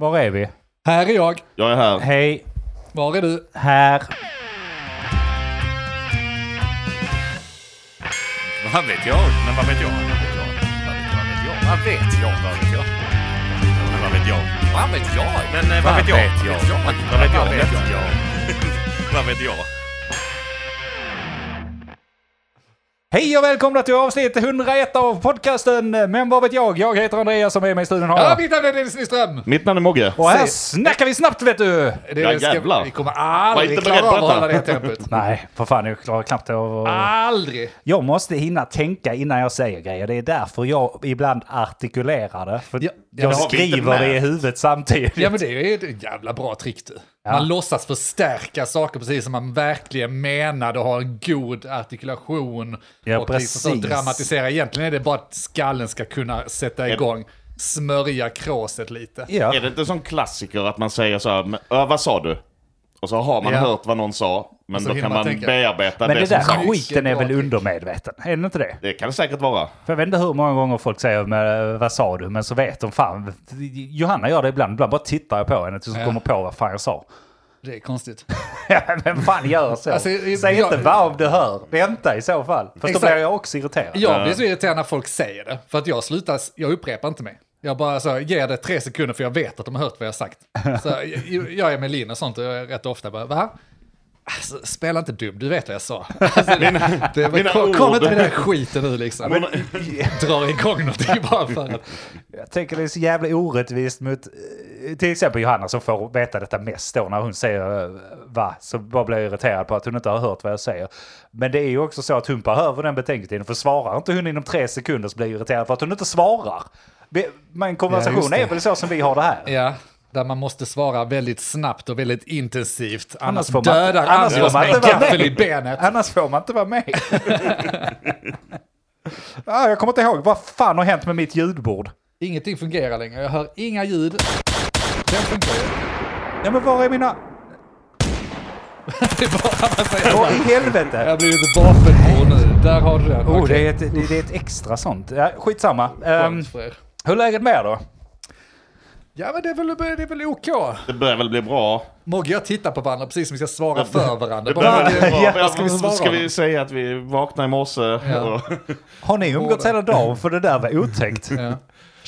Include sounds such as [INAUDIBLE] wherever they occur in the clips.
Var är vi? Här är jag. Jag är här. Hej, Var är du? här. Vad vet jag? Men vad vet jag? Vad vet jag? Vad vet jag? Men vad vet jag? Vad vet jag? Men eh, vad vet jag? Vad vet jag? Vad vet jag? Vad vet jag? Hej och välkomna till avsnitt 101 av podcasten Men vad vet jag? Jag heter Andreas som är med i studion har Ja, jag. mitt namn är Dennis Nyström. Mitt namn är Mogge. Och här Säg- snackar vi snabbt vet du! Det Ja, jävlar. Vi kommer Var aldrig inte beredd klara på av att detta. hålla det tempot. [LAUGHS] Nej, för fan jag klarar knappt det. Och... Aldrig. Jag måste hinna tänka innan jag säger grejer. Det är därför jag ibland artikulerar det. För Ja, jag det har vi inte skriver det i huvudet samtidigt. Ja, men det är ju ett jävla bra trick du. Ja. Man låtsas förstärka saker precis som man verkligen menade och har en god artikulation. Ja, och liksom så precis. dramatisera. Egentligen är det bara att skallen ska kunna sätta igång, smörja kråset lite. Ja. Är det inte som klassiker att man säger så här, "Men, "Ja, vad sa du? Och så har man Ja. hört vad någon sa, men då kan man man tänka. bearbeta Men det, det som där sagt. skiten är väl undermedveten? Är det inte det? Det kan det säkert vara. För jag vet inte hur många gånger folk säger men, vad sa du? Men så vet de fan. Johanna gör det ibland. Ibland bara tittar jag på henne tills hon Ja. kommer på vad fan jag sa. Det är konstigt. [LAUGHS] Vem fan gör så? Alltså, Säg jag- inte vad om du hör. Vänta i så fall. Fast då blir jag också irriterad. Jag blir så irriterad när folk säger det. För att jag slutar, jag upprepar inte mig. Jag bara så ger det tre sekunder för jag vet att de har hört vad jag har sagt. Så [LAUGHS] jag, jag är med Linn och sånt och jag är rätt ofta bara, va? Alltså, spela inte dum, du vet vad jag sa. Alltså, det, det, mina kom, kom inte med den här skiten nu liksom. Men, Drar igång någonting bara för att... Jag tänker det är så jävla orättvist mot eh, till exempel Johanna som får veta detta mest då när hon säger eh, va, så bara blir jag irriterad på att hon inte har hört vad jag säger. Men det är ju också så att hon behöver den betänketiden för svarar inte hon inom tre sekunder så blir jag irriterad för att hon inte svarar. Men Ja, konversation det. är väl så som vi har det här. Ja, där man måste svara väldigt snabbt och väldigt intensivt. Annars, får man- dödar annars andra man med en gaffel i benet. Annars får man inte vara med. [LAUGHS] ah, jag kommer inte ihåg, vad fan har hänt med mitt ljudbord? Ingenting fungerar längre, jag hör inga ljud. Den funkar ju. Ja men var är mina... [LAUGHS] Det är bara säger. Åh i helvete! Jag blir ett vapenbord nu. Där har du den. Oh, det, är ett, det, det är ett extra sånt. Ja, skitsamma. Um, hur är läget med er då? Ja, men det är väl, det är väl OK. det börjar väl bli bra. Mogge jag tittar på varandra precis som vi ska svara för varandra. Det börjar väl bli bra. [LAUGHS] Ja, ska vi svara Ska vi säga att vi vaknade i morse? Och, Har ni umgåtts hela dagen? För det där var otäckt. Ja.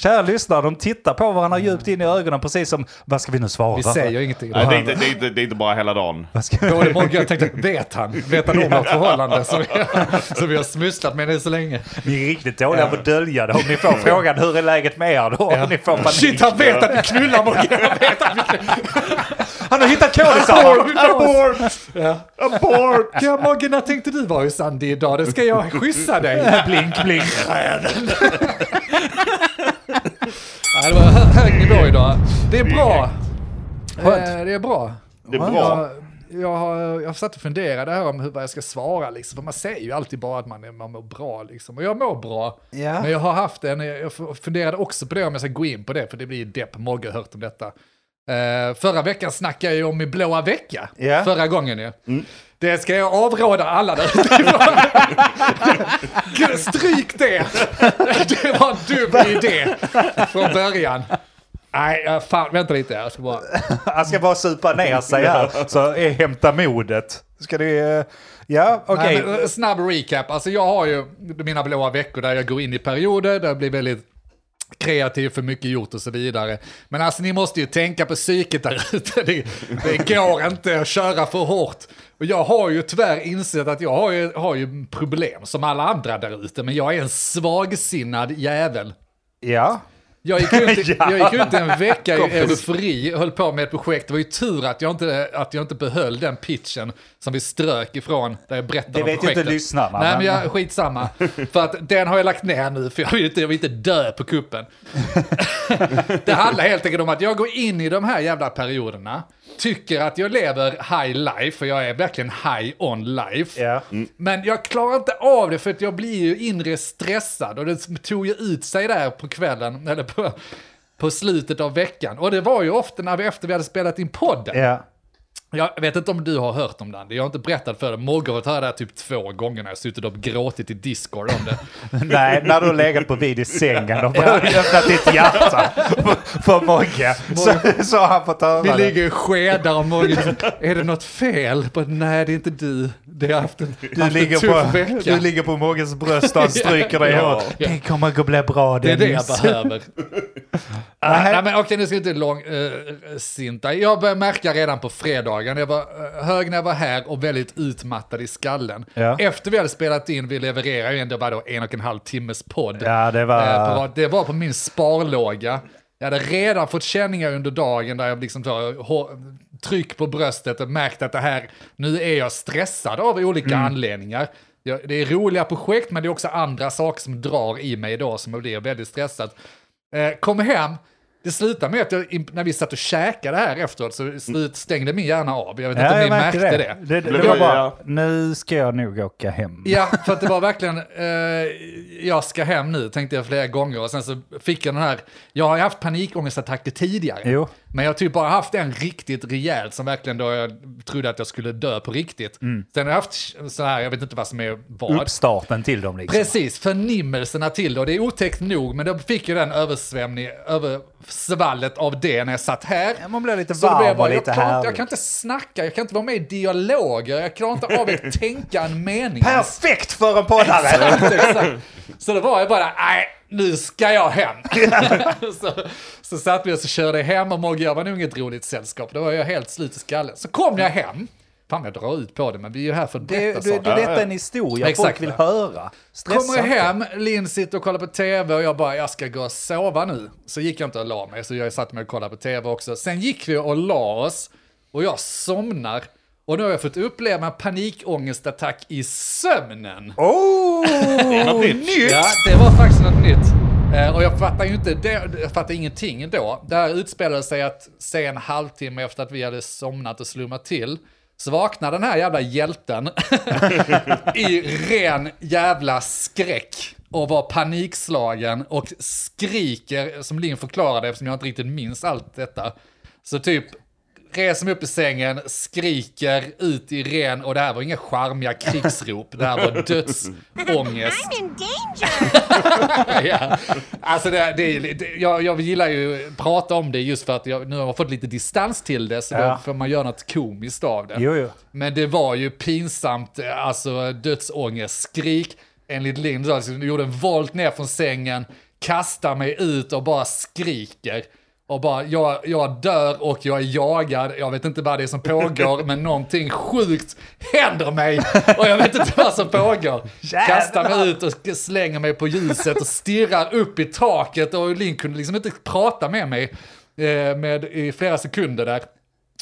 Kära lyssnare, de tittar på varandra djupt in i ögonen precis som, vad ska vi nu svara? Vi säger ingenting. nej, det, är inte, det, är inte, det är inte bara hela dagen. Både Mogge och jag tänkte, vet han? Vet han om vårt förhållande? Så vi, så vi har smusslat med det så länge. Ni är riktigt dåliga på att dölja det. Om ni får frågan hur är läget med er då? Ja. Ni får panik. Shit, han vet att vi knullar Mogge! Han vet att vi Han har hittat koden sa han! Abort! Ja. Abort! Ja, Mogge, när tänkte du vara i Sandy idag? Det ska jag skjutsa dig. Blink, blink. Ja, det var hö- hög nivå idag. Det är bra. Skönt. Eh, Det är bra. Det är bra. Jag, jag, har, jag har satt och funderat här om hur vad jag ska svara, liksom. för man säger ju alltid bara att man, är, man mår bra. Liksom. Och jag mår bra. Ja. Men jag har haft en, jag funderade också på det om jag ska gå in på det, för det blir depp, Mogge har hört om detta. Eh, förra veckan snackade jag ju om min blåa vecka, Ja. förra gången ju. Det ska jag avråda alla där ute Stryk det! Det var en dum idé från början. Nej, jag fan, vänta lite. Jag ska bara... Han ska bara supa ner sig här. Så hämta modet. Ska du... eh, Ja, okej. Men, eh, snabb recap. Alltså jag har ju mina blåa veckor där jag går in i perioder, där jag blir väldigt kreativ, för mycket gjort och så vidare. Men alltså ni måste ju tänka på psyket där ute. Det, det går inte att köra för hårt. Och jag har ju tyvärr insett att jag har ju, har ju problem som alla andra där ute, men jag är en svagsinnad jävel. Ja. Jag gick ut, [LAUGHS] Ja. jag gick ut en vecka i eufori och höll på med ett projekt. Det var ju tur att jag inte, att jag inte behöll den pitchen som vi strök ifrån där jag berättade Det om vet ju projektet. inte lyssnarna, Nej, men men- jag, skitsamma. för att den har jag lagt ner nu, för jag vill inte, jag vill inte dö på kuppen. [LAUGHS] det handlar helt enkelt om att jag går in i de här jävla perioderna, tycker att jag lever high life, för jag är verkligen high on life. Ja. Men jag klarar inte av det för att jag blir ju inre stressad och det tog ju ut sig där på kvällen, eller på, på slutet av veckan. Och det var ju ofta när vi efter vi hade spelat in podden. Yeah. Jag vet inte om du har hört om den, jag har inte berättat för dig. Mogge har hört det här typ två gånger när jag suttit och gråtit i Discord om det. [LAUGHS] Nej, när du har legat på vid i sängen och öppnat ditt hjärta för- Mogge. Så, så har han fått höra Vi det. ligger i skedar och Mogge, är det något fel? Bara, Nej, det är inte du. Det har haft en, Du haft en ligger, tuff på, vecka. du ligger på Mogges bröst och han [LAUGHS] stryker dig i Ja. håret. Det kommer att bli bra Det är det jag Dennis. behöver. [LAUGHS] Nej, men okej, nu ska vi inte lång, uh, sinta. Jag började märka redan på fredagen, jag var eh, hög när jag var här och väldigt utmattad i skallen. Ja. Efter vi hade spelat in, vi levererar ju ändå bara en och en halv timmes podd. Ja, det var... Eh, på, det var på min sparlåga. Jag hade redan fått känningar under dagen där jag liksom tar hå- tryck på bröstet och märkt att det här, nu är jag stressad av olika Mm. anledningar. Jag, det är roliga projekt men det är också andra saker som drar i mig då som jag blir väldigt stressad. Eh, kom hem, det slutade med att jag, när vi satt och käkade här efteråt så slut, stängde min hjärna av. Jag vet inte Ja, om ni märkte det. det. det, Det det var bara, ja. nu ska jag nog åka hem. Ja, för att det var verkligen, eh, jag ska hem nu, tänkte jag flera gånger. Och sen så fick jag den här, jag har haft panikångestattacker tidigare. Jo. Men jag har typ bara haft en riktigt rejält som verkligen då jag trodde att jag skulle dö på riktigt. Sen har jag haft så här, jag vet inte vad som är vad. Uppstarten till dem liksom. Precis, förnimmelserna till det. Och det är otäckt nog, men då fick jag den översvämning, översvallet av det när jag satt här. Ja, man blir lite blev varm jag och bara, jag, lite inte, härlig. jag kan inte snacka, jag kan inte vara med i dialoger, jag klarar inte av att [LAUGHS] tänka en mening. Perfekt för en poddare! Exakt, exakt. Så då var jag bara, nej, nu ska jag hem. [LAUGHS] så, så satt vi och så körde hem och Mogge jag var nog inget roligt sällskap. Då var jag helt slut i skallen. Så kom jag hem. Fan jag drar ut på det, men vi är ju här för att Det, berätta det, det, saker. detta är en historia Exakt. folk vill höra. Stressa Kommer jag hem, Linn sitter och kollar på tv och jag bara, jag ska gå och sova nu. Så gick jag inte och la mig, så jag satt mig och kollade på tv också. Sen gick vi och la oss och jag somnar. Och nu har jag fått uppleva en panikångestattack i sömnen. Oh! Det är något nytt. Ja, det var faktiskt något nytt. Eh, och jag fattar ju inte, det, jag fattar ingenting då. Det här utspelade sig att se en halvtimme efter att vi hade somnat och slummat till, så vaknar den här jävla hjälten [LAUGHS] i ren jävla skräck och var panikslagen och skriker, som Linn förklarade eftersom jag inte riktigt minns allt detta. Så typ reser mig upp i sängen, skriker ut i ren, och det här var inga charmiga krigsrop, det här var dödsångest. I'm in danger. [LAUGHS] ja. Alltså det, det, är- det, jag, jag gillar ju att prata om det just för att jag nu har jag fått lite distans till det, så Ja. då får man göra något komiskt av det. Jo, jo. Men det var ju pinsamt, alltså dödsångest, skrik. Enligt Linn så alltså, gjorde en volt ner från sängen, kastar mig ut och bara skriker. Och bara, jag, jag dör och jag är jagad, jag vet inte vad det är som pågår, [LAUGHS] men någonting sjukt händer mig och jag vet inte vad som pågår. Kastar mig ut och slänger mig på ljuset och stirrar upp i taket och Linn kunde liksom inte prata med mig eh, med, i flera sekunder där.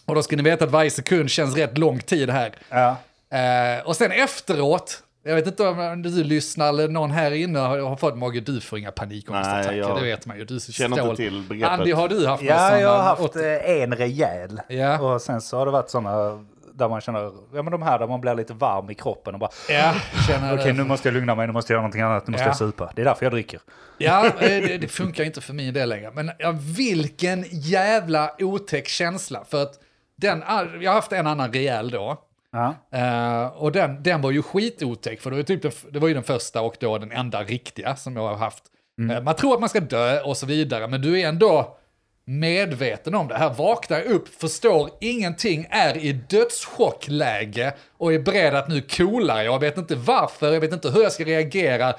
Och då ska ni veta att varje sekund känns rätt lång tid här. Ja. Eh, och sen efteråt, jag vet inte om du lyssnar eller någon här inne har, har fått Mogge, du får inga panikångestattacker, Nej, jag det vet man ju. Du känner inte stål. till begreppet. Andy, har du haft Ja, jag har haft åt- eh, en rejäl. Ja. Och sen så har det varit sådana där man känner, ja men de här där man blir lite varm i kroppen och bara, Ja, känner okej nu måste jag lugna mig, nu måste jag göra någonting annat, nu måste Ja. jag supa. Det är därför jag dricker. Ja, eh, det, det funkar inte för min del längre. Men ja, vilken jävla otäck känsla. För att den, jag har haft en annan rejäl då. Ja. Eh, och den, den var ju skitotäck, för det var typ den, det var ju den första och då den enda riktiga som jag har haft. Eh, man tror att man ska dö och så vidare, men du är ändå medveten om det. Här vaknar upp, förstår ingenting, är i dödschockläge och är beredd att nu coola. Jag vet inte varför, jag vet inte hur jag ska reagera.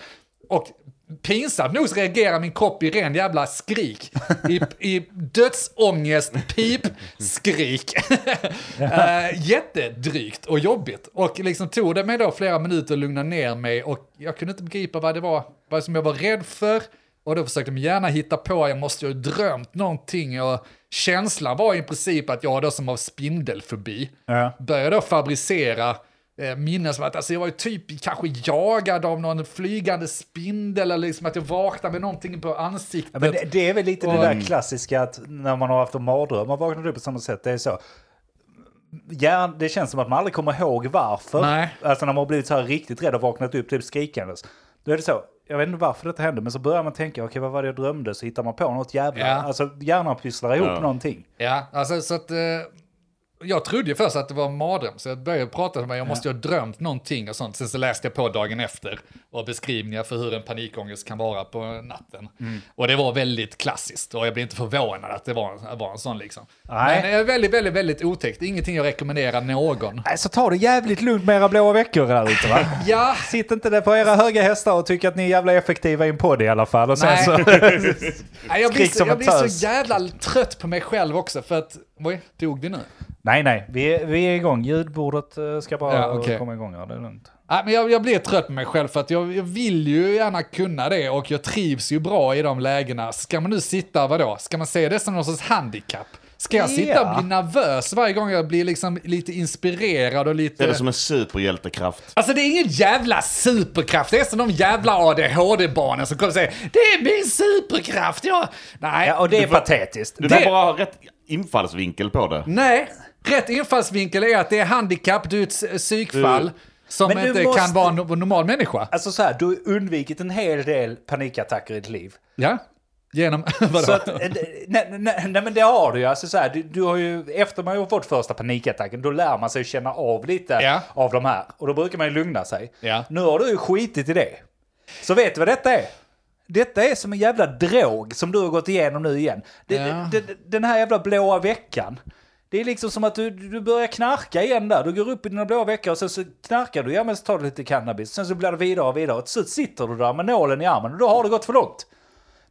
Och pinsamt nog så reagerar min kropp i ren jävla skrik. I, i dödsångest, pip, skrik. uh, [LAUGHS] jättedrygt och jobbigt. Och liksom tog det mig då flera minuter att lugna ner mig och jag kunde inte begripa vad det var, vad som jag var rädd för. Och då försökte min hjärna hitta på, jag måste ju ha drömt någonting och känslan var i princip att jag då som har spindelfobi Ja. började då fabricera eh, att alltså, jag var ju typ kanske jagad av någon flygande spindel eller liksom att jag vaknade med någonting på ansiktet. Ja, men det, det är väl lite Och- det där klassiska att när man har haft en mardröm, man vaknar upp på samma sätt, det är så. Ja, det känns som att man aldrig kommer ihåg varför. Nej. Alltså när man har blivit så här riktigt rädd och vaknat upp typ skrikandes. Då är det så, jag vet inte varför detta hände, men så börjar man tänka, okej vad var det jag drömde? Så hittar man på något jävla, Ja. alltså hjärnan pysslar ihop Ja. någonting. Ja, alltså så att... Eh, jag trodde ju först att det var en mardröm, så jag började prata med mig, jag måste ju ha drömt någonting och sånt. Sen så läste jag på dagen efter och beskrivningar för hur en panikångest kan vara på natten. Mm. Och det var väldigt klassiskt och jag blev inte förvånad att det var, var en sån liksom. Nej. Men det är väldigt, väldigt, väldigt otäckt. Ingenting jag rekommenderar någon. Nej, Så ta det jävligt lugnt med era blåa veckor där ute va? [LAUGHS] Ja, Sitt inte där på era höga hästar och tyck att ni är jävla effektiva i en podd i alla fall. Och sen Nej. så... [LAUGHS] Nej, jag blir, så, jag blir så jävla trött på mig själv också för att, oj, dog vi nu? Nej, nej. Vi är, vi är igång. Ljudbordet eh, ska bara Ja, okej. komma igång. Ja, det är lugnt. Nej, men jag, jag blir trött på mig själv för att jag, jag vill ju gärna kunna det och jag trivs ju bra i de lägena. Ska man nu sitta, vadå? Ska man se det som någon sorts handikapp? Ska jag sitta Ja. och bli nervös varje gång jag blir liksom lite inspirerad och lite... Det är det som en superhjältekraft. Alltså det är ingen jävla superkraft, det är som de jävla ADHD-barnen som kommer och säger det är min superkraft, ja. Nej, Ja, och det är patetiskt. Du Det- får bara ha rätt infallsvinkel på det. nej. Rätt infallsvinkel är att det är handikapp, du är ett psykfall som Men inte måste- kan vara en no- normal människa. Alltså så här, du har undvikit en hel del panikattacker i ditt liv. Ja, genom, [LAUGHS] vadå? Så att, eh, nej, nej, nej men det har du ju. Alltså så här, du, du har ju, efter man har fått första panikattacken, då lär man sig känna av lite Ja. av de här. Och då brukar man ju lugna sig. Ja. Nu har du ju skitit i det. Så vet du vad detta är? Detta är som en jävla drog som du har gått igenom nu igen. Det, Ja. det, den här jävla blåa veckan. Det är liksom som att du, du börjar knarka igen där. Du går upp i dina blåa veckor och sen så knarkar du. Ja men så tar du lite cannabis. Sen så blir det vidare och vidare. Och till slut sitter du där med nålen i armen och då har det gått för långt.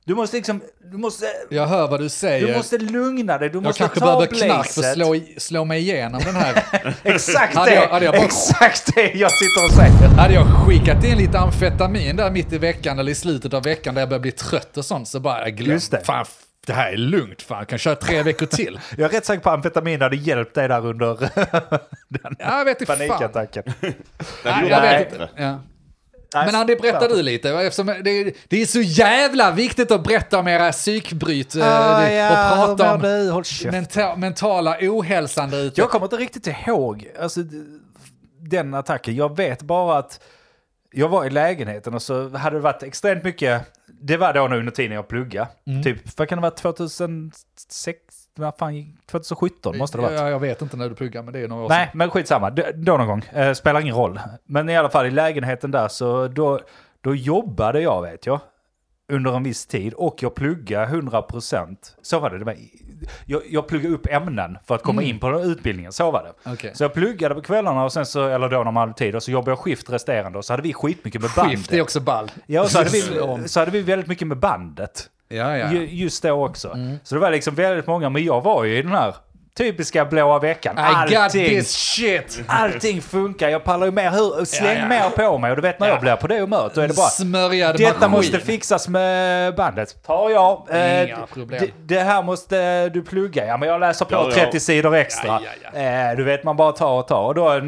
Du måste liksom, du måste, Jag hör vad du säger. du måste lugna dig. Du jag måste kanske ta behöver knark för att blazet. slå, i- slå mig igenom den här. [LAUGHS] Exakt Hade det! jag- hade jag bara- Exakt det jag sitter och säger. Hade jag skickat in lite amfetamin där mitt i veckan eller i slutet av veckan där jag börjar bli trött och sånt så bara jag glömt. Just det. Fan, det här är lugnt. Fan, jag kan köra tre veckor till. [LAUGHS] Jag är rätt säker på att amfetamin hade hjälpt dig där under [LAUGHS] den Ja, jag vet inte fan. panikattacken. [LAUGHS] Nej, jag vet inte. Ja. Men Andy, berätta du lite. Eftersom det, det är så jävla viktigt att berätta om era psykbryt eh, Ah, det- ja, och prata om du? Menta, mentala ohälsan där ute. Jag kommer inte riktigt ihåg alltså, den attacken. Jag vet bara att jag var i lägenheten och så hade det varit extremt mycket. Det var då nu under tiden jag pluggade. Mm. Typ, vad kan det vara, 2006? Vad fan, gick- 2017 måste det ha varit. Ja, jag vet inte när du pluggar, men det är några år Nej, men skitsamma. D- Då någon gång. Eh, spelar ingen roll. Men i alla fall i lägenheten där så då, då jobbade jag vet jag. Under en viss tid och jag pluggade 100%. Så var det. det var, jag, jag pluggade upp ämnen för att komma in på den utbildningen. Så var det. Okej. Så jag pluggade på kvällarna och sen så, eller då när man hade tid, och så jobbade jag skift resterande och så hade vi skitmycket med bandet. Skift är också ball. Ja, och så hade, vi, så hade vi väldigt mycket med bandet. Ja, ja. Ju, just då också. Så det var liksom väldigt många, men jag var ju i den här typiska blåa veckan. I got this shit! Allting funkar, jag pallar ju mer hur, släng Ja, ja. mer på mig och du vet när jag Ja. blir på det humöret då är det bara Smörjad detta maskin. måste fixas med bandet. Tar jag. Eh, Inga problem. det, här måste du plugga. Ja men jag läser på Ja, ja. 30 sidor extra. Eh, du vet man bara tar och tar och då eh,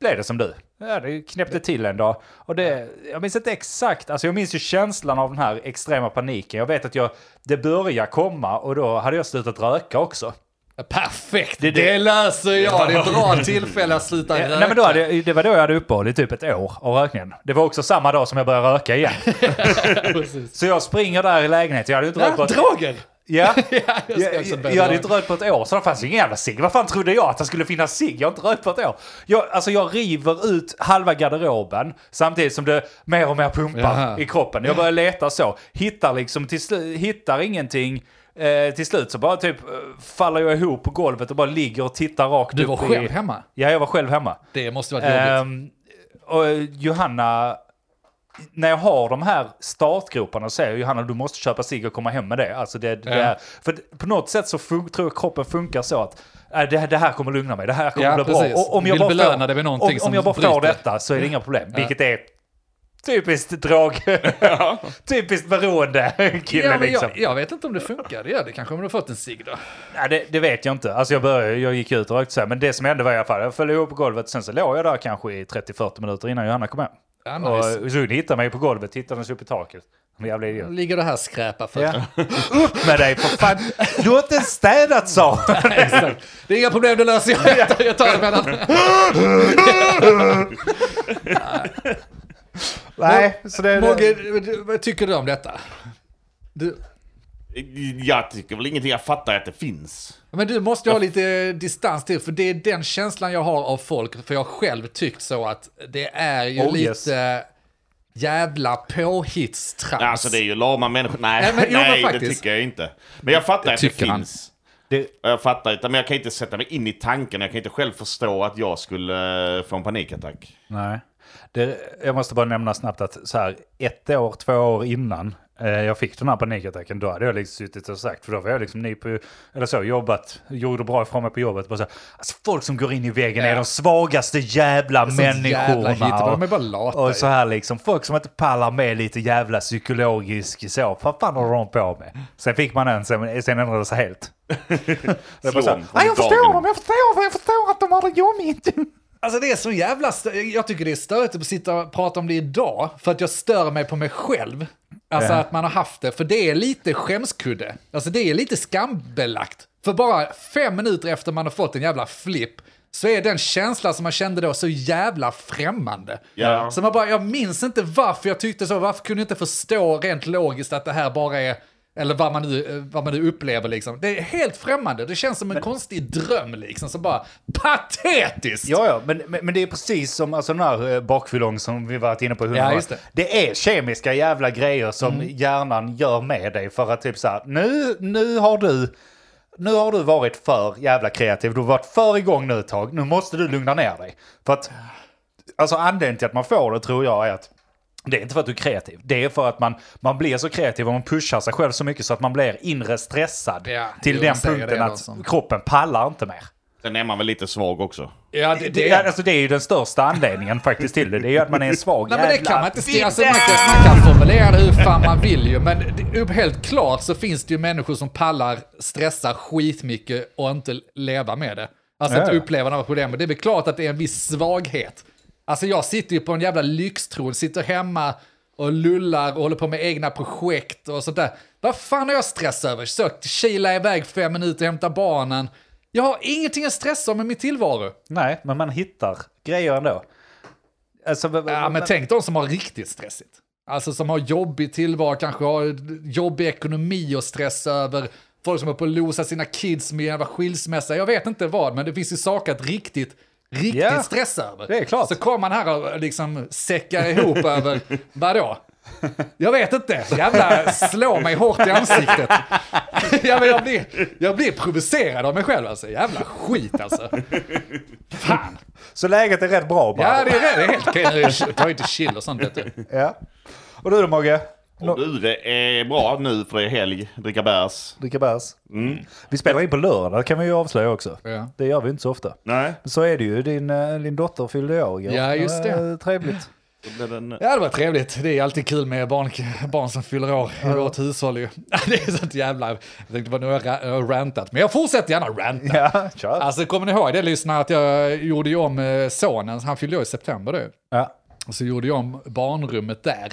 blev det som du. Ja, det knäppte till en dag. Och det, jag minns inte exakt, alltså jag minns ju känslan av den här extrema paniken. Jag vet att jag, det började komma och då hade jag slutat röka också. Perfekt, Det- det, det- löser jag. Det är ett bra [LAUGHS] tillfälle att sluta röka. Nej, men då hade, det var då jag hade uppehåll i typ ett år av rökningen. Det var också samma dag som jag började röka igen. [LAUGHS] Så jag springer där i lägenheten. Jag hade inte rökt på droger! Ja, [LAUGHS] Ja, jag jag, jag, hade inte rökt på ett år så det fanns ju ingen jävla cigg. Vad fan trodde jag att det skulle finnas cigg? Jag har inte rökt på ett år. Jag, alltså jag river ut halva garderoben samtidigt som det mer och mer pumpar Jaha. i kroppen. Jag börjar leta så. Hittar liksom till hittar ingenting. Eh, till slut så bara typ eh, faller jag ihop på golvet och bara ligger och tittar rakt Du upp var i... själv hemma? Ja, jag var själv hemma. Det måste varit jobbigt. Ehm, och Johanna, när jag har de här startgroparna så säger Johanna du måste köpa cigg och komma hem med det. Alltså det, det Ja. är, för på något sätt så fun- tror jag kroppen funkar så att äh, det, det här kommer lugna mig, det här kommer Ja, bli precis. bra. Och om jag Vill bara belöna får, dig med någonting om, som om jag bara får detta så är det inga problem. Vilket är typiskt drag, [LAUGHS] typiskt beroende kille Ja, men liksom. jag, jag vet inte om det funkar. Det gör det kanske om du har fått en cigg då. Nej, det, det vet jag inte. Alltså jag, började, jag gick ut och rökte så här, men det som hände var i alla fall, jag föll ihop på golvet, sen så låg jag där kanske i 30-40 minuter innan Johanna kom hem. Ja, nice. Och så hon hittade mig på golvet, tittade upp i taket. Jävla idiot. Ligger det här skräpa för? Ja. [LAUGHS] Upp med dig för fan! Du har inte ens städat sa. [LAUGHS] Exakt. Det är inga problem, det löser jag. Jag tar- Jag tar det mellan. Nej, så det... Mogge, vad tycker du om detta? Du, Jag tycker väl ingenting, jag fattar att det finns. Men du måste ju ha lite distans till, för det är den känslan jag har av folk, för jag har själv tyckt så att det är ju Oh, lite yes. jävla påhittstrams. Alltså det är ju lama människor. Nej, Nej, men- jo, men nej det tycker jag inte. Men jag fattar att det tycker han. finns. Det, Jag fattar inte, men jag kan inte sätta mig in i tanken. Jag kan inte själv förstå att jag skulle eh, få en panikattack. nej. Det, jag måste bara nämna snabbt att så här, ett år, två år innan eh, jag fick den här panikattacken, då hade jag liksom suttit och sagt, för då var jag liksom ny på, eller så, jobbat, gjorde bra ifrån mig på jobbet. Bara så här, alltså folk som går in i väggen är Ja. de svagaste jävla Sånt jävla människorna. hit, de och- är bara lata. Och så här liksom, folk som inte pallar med lite jävla psykologisk så, vad fan håller de på med? Sen fick man en, sen, sen sig helt. [LAUGHS] var Slå så här, dem "Ja, jag förstår dagen." dem, jag förstår, jag förstår att de har det jobbigt. Alltså det är så jävla Jag tycker det är störigt att sitta och prata om det idag, för att jag stör mig på mig själv. Alltså Ja. att man har haft det, för det är lite skämskudde. Alltså det är lite skambelagt. För bara fem minuter efter man har fått en jävla flipp, så är den känsla som man kände då så jävla främmande. Ja. Så man bara, jag minns inte varför jag tyckte så, varför kunde jag inte förstå rent logiskt att det här bara är, eller vad man nu, eh, vad man nu upplever liksom. Det är helt främmande, det känns som en konstig dröm liksom, som bara patetiskt! Ja, ja, men, men, men det är precis som alltså, den här eh, bakfyllong som vi varit inne på hundra Ja, det. det är kemiska jävla grejer som hjärnan gör med dig för att typ så här, nu, nu har du nu har du varit för jävla kreativ, du har varit för igång nu ett tag, nu måste du lugna ner dig. För att, alltså anledningen till att man får det tror jag är att det är inte för att du är kreativ, det är för att man, man blir så kreativ och man pushar sig själv så mycket så att man blir inre stressad Ja, till den punkten att kroppen pallar inte mer. Sen är man väl lite svag också. Ja, det, Det, är, alltså, det är ju den största anledningen faktiskt till det. Det är ju att man är en svag Nej men det jävla kan man inte st- alltså, man, kan, man kan formulera det hur fan man vill ju, men det, helt klart så finns det ju människor som pallar stressa skitmycket och inte leva med det. Alltså Ja, ja. uppleva några problem. Men det är väl klart att det är en viss svaghet. Alltså jag sitter ju på en jävla lyxtron, sitter hemma och lullar och håller på med egna projekt och sånt där. Vad fan har jag stress över? Så kila iväg fem minuter, hämta barnen. Jag har ingenting att stressa om i min tillvaro. Nej, men man hittar grejer ändå. Alltså, Ja, men tänk de som har riktigt stressigt. Alltså som har jobbig tillvaro, kanske har jobbig ekonomi och stress över. Folk som är på att losa sina kids med jävla skilsmässa. Jag vet inte vad, men det finns ju saker att riktigt, riktigt Ja, stressa över. det är klart. Så kommer man här och liksom säckar ihop [LAUGHS] över, vadå? Jag vet inte, jävla slå mig hårt i ansiktet. [LAUGHS] Ja, men jag, blir, jag blir provocerad av mig själv alltså, jävla skit alltså. Fan. Så läget är rätt bra bara. Ja, det är, det är helt okej. Ta inte chill och sånt vet du. Ja. Och du då Mogge? Och du, det är bra nu för det är helg, dricka bärs. Dricka bärs? Vi spelar in på lördag, det kan vi ju avslöja också. Ja. Det gör vi inte så ofta. Nej. Så är det ju, din, eh, din dotter fyllde år igår. Ja, just det. Eh, Trevligt. Då Ja, det var trevligt. Det är alltid kul med barn, barn som fyller år i vårt hushåll ju. [LAUGHS] Det är sånt jävla... Jag tänkte bara nu har jag rantat, men jag fortsätter gärna ranta. Ja, kör. Alltså kommer ni ihåg det lyssnare att jag gjorde ju om eh, sonen, han fyllde år i september du. Ja. Och så gjorde jag om barnrummet där.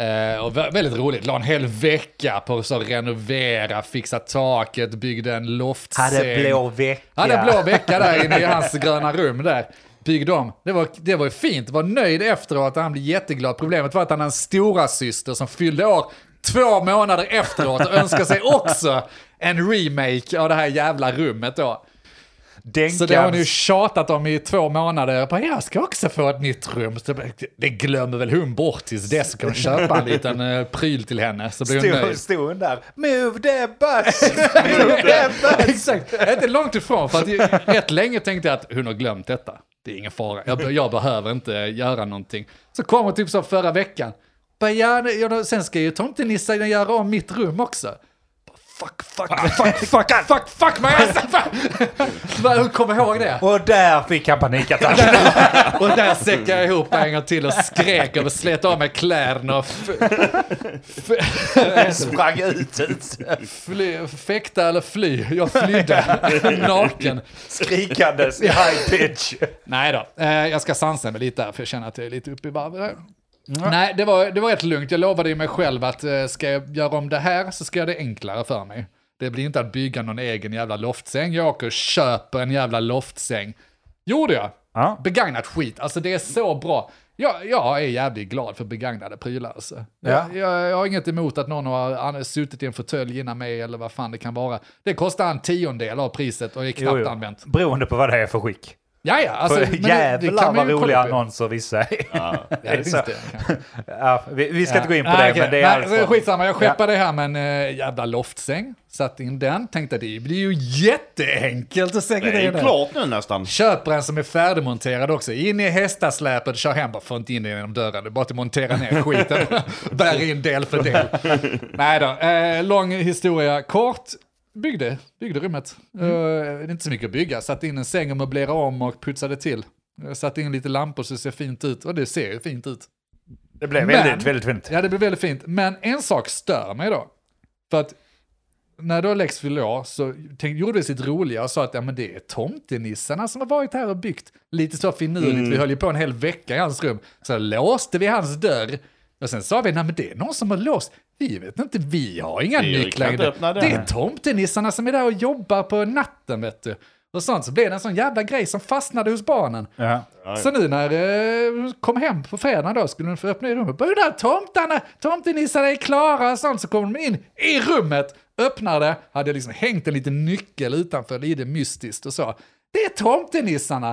Eh, och vä- väldigt roligt, la en hel vecka på att renovera, fixa taket, byggde en loftsäng. Hade blå vecka. Hade blå vecka där inne i hans gröna rum där. Byggde om. Det var, det var fint, var nöjd efteråt, han blev jätteglad. Problemet var att han hade en stora syster som fyllde år två månader efteråt och önskade sig också en remake av det här jävla rummet då. Denkans... Så det har ju tjatat om i två månader. Bara, jag ska också få ett nytt rum. Så det- glömmer väl hon bort tills dess. Så kan hon köpa en liten uh, pryl till henne. Så blir hon Stod, nöjd. stod hon där. Move the bus! [LAUGHS] Move the bus! Exakt, inte långt ifrån. För att jag- rätt länge tänkte jag att hon har glömt detta. Det är ingen fara, jag, jag behöver inte göra någonting. Så kom hon typ så förra veckan. Bara, ja, sen ska ju tomtenissen göra om mitt rum också. Fuck, fuck, fuck, fuck, fuck, fuck! Bara, Hon kommer ihåg det. Och där fick han panikattack. [LAUGHS] Och där säckade jag ihop en gång till och skrek och slet av mig kläderna och Sprang ut, ut. fly, fäkta eller fly. Jag flydde naken. Skrikandes i high pitch. Nej då, eh, jag ska sansa mig lite här för jag känner att jag är lite uppe i varv här. Nej, det var, det var rätt lugnt. Jag lovade ju mig själv att eh, ska jag göra om det här så ska jag det enklare för mig. Det blir inte att bygga någon egen jävla loftsäng. Jag åker och köper en jävla loftsäng. Gjorde jag. Ja. Begagnat skit, alltså det är så bra. Jag, jag är jävligt glad för begagnade prylar. Alltså. Ja. Jag, jag, jag har inget emot att någon har suttit i en fåtölj innan mig eller vad fan det kan vara. Det kostar en tiondel av priset och är knappt Jo, jo. använt. Beroende på vad det är för skick. Ja, ja, alltså, För jävlar vad roliga annonser vissa är. Ja. Ja, [LAUGHS] [LAUGHS] vi, vi ska inte gå in på det, okej. men det är Nej, allt så från- Skitsamma, jag skeppade hem en äh, jävla loftsäng, satte in den, tänkte det blir ju jätteenkelt att sänka Det är det där. klart nu nästan. Köper en som är färdigmonterad också, in i hästasläpet, kör hem, bara får inte in den genom dörren, det är bara att montera ner skiten, [LAUGHS] bär in del för del. Nej då, eh, lång historia kort, byggde, byggde rummet. Eh, det är inte så mycket att bygga, satte in en säng och möblerade om och putsade till. Jag satte in lite lampor så det ser fint ut, och det ser ju fint ut. Det blev Men- väldigt, väldigt fint. Ja, det blir väldigt fint. Men en sak stör mig då. För att när då Lex fyllde år så tänk, gjorde vi sitt roliga och sa att ja, men det är tomtenissarna som har varit här och byggt. Lite så finurligt, vi höll ju på en hel vecka i hans rum. Så låste vi hans dörr. Och sen sa vi, nej men det är någon som har låst. Vi vet inte, vi har inga Vi nycklar. kan inte öppna Det den. är tomtenissarna som är där och jobbar på natten vet du. Och sånt, så blev det en sån jävla grej som fastnade hos barnen. Ja. Så nu när eh, kom hem på fredagen då skulle de få öppna i rummet. Bara, där tomtarna, tomtenissarna är klara och sånt. Så kommer de in i rummet, öppnar det, hade liksom hängt en liten nyckel utanför, lite mystiskt och så. Det är tomtenissarna.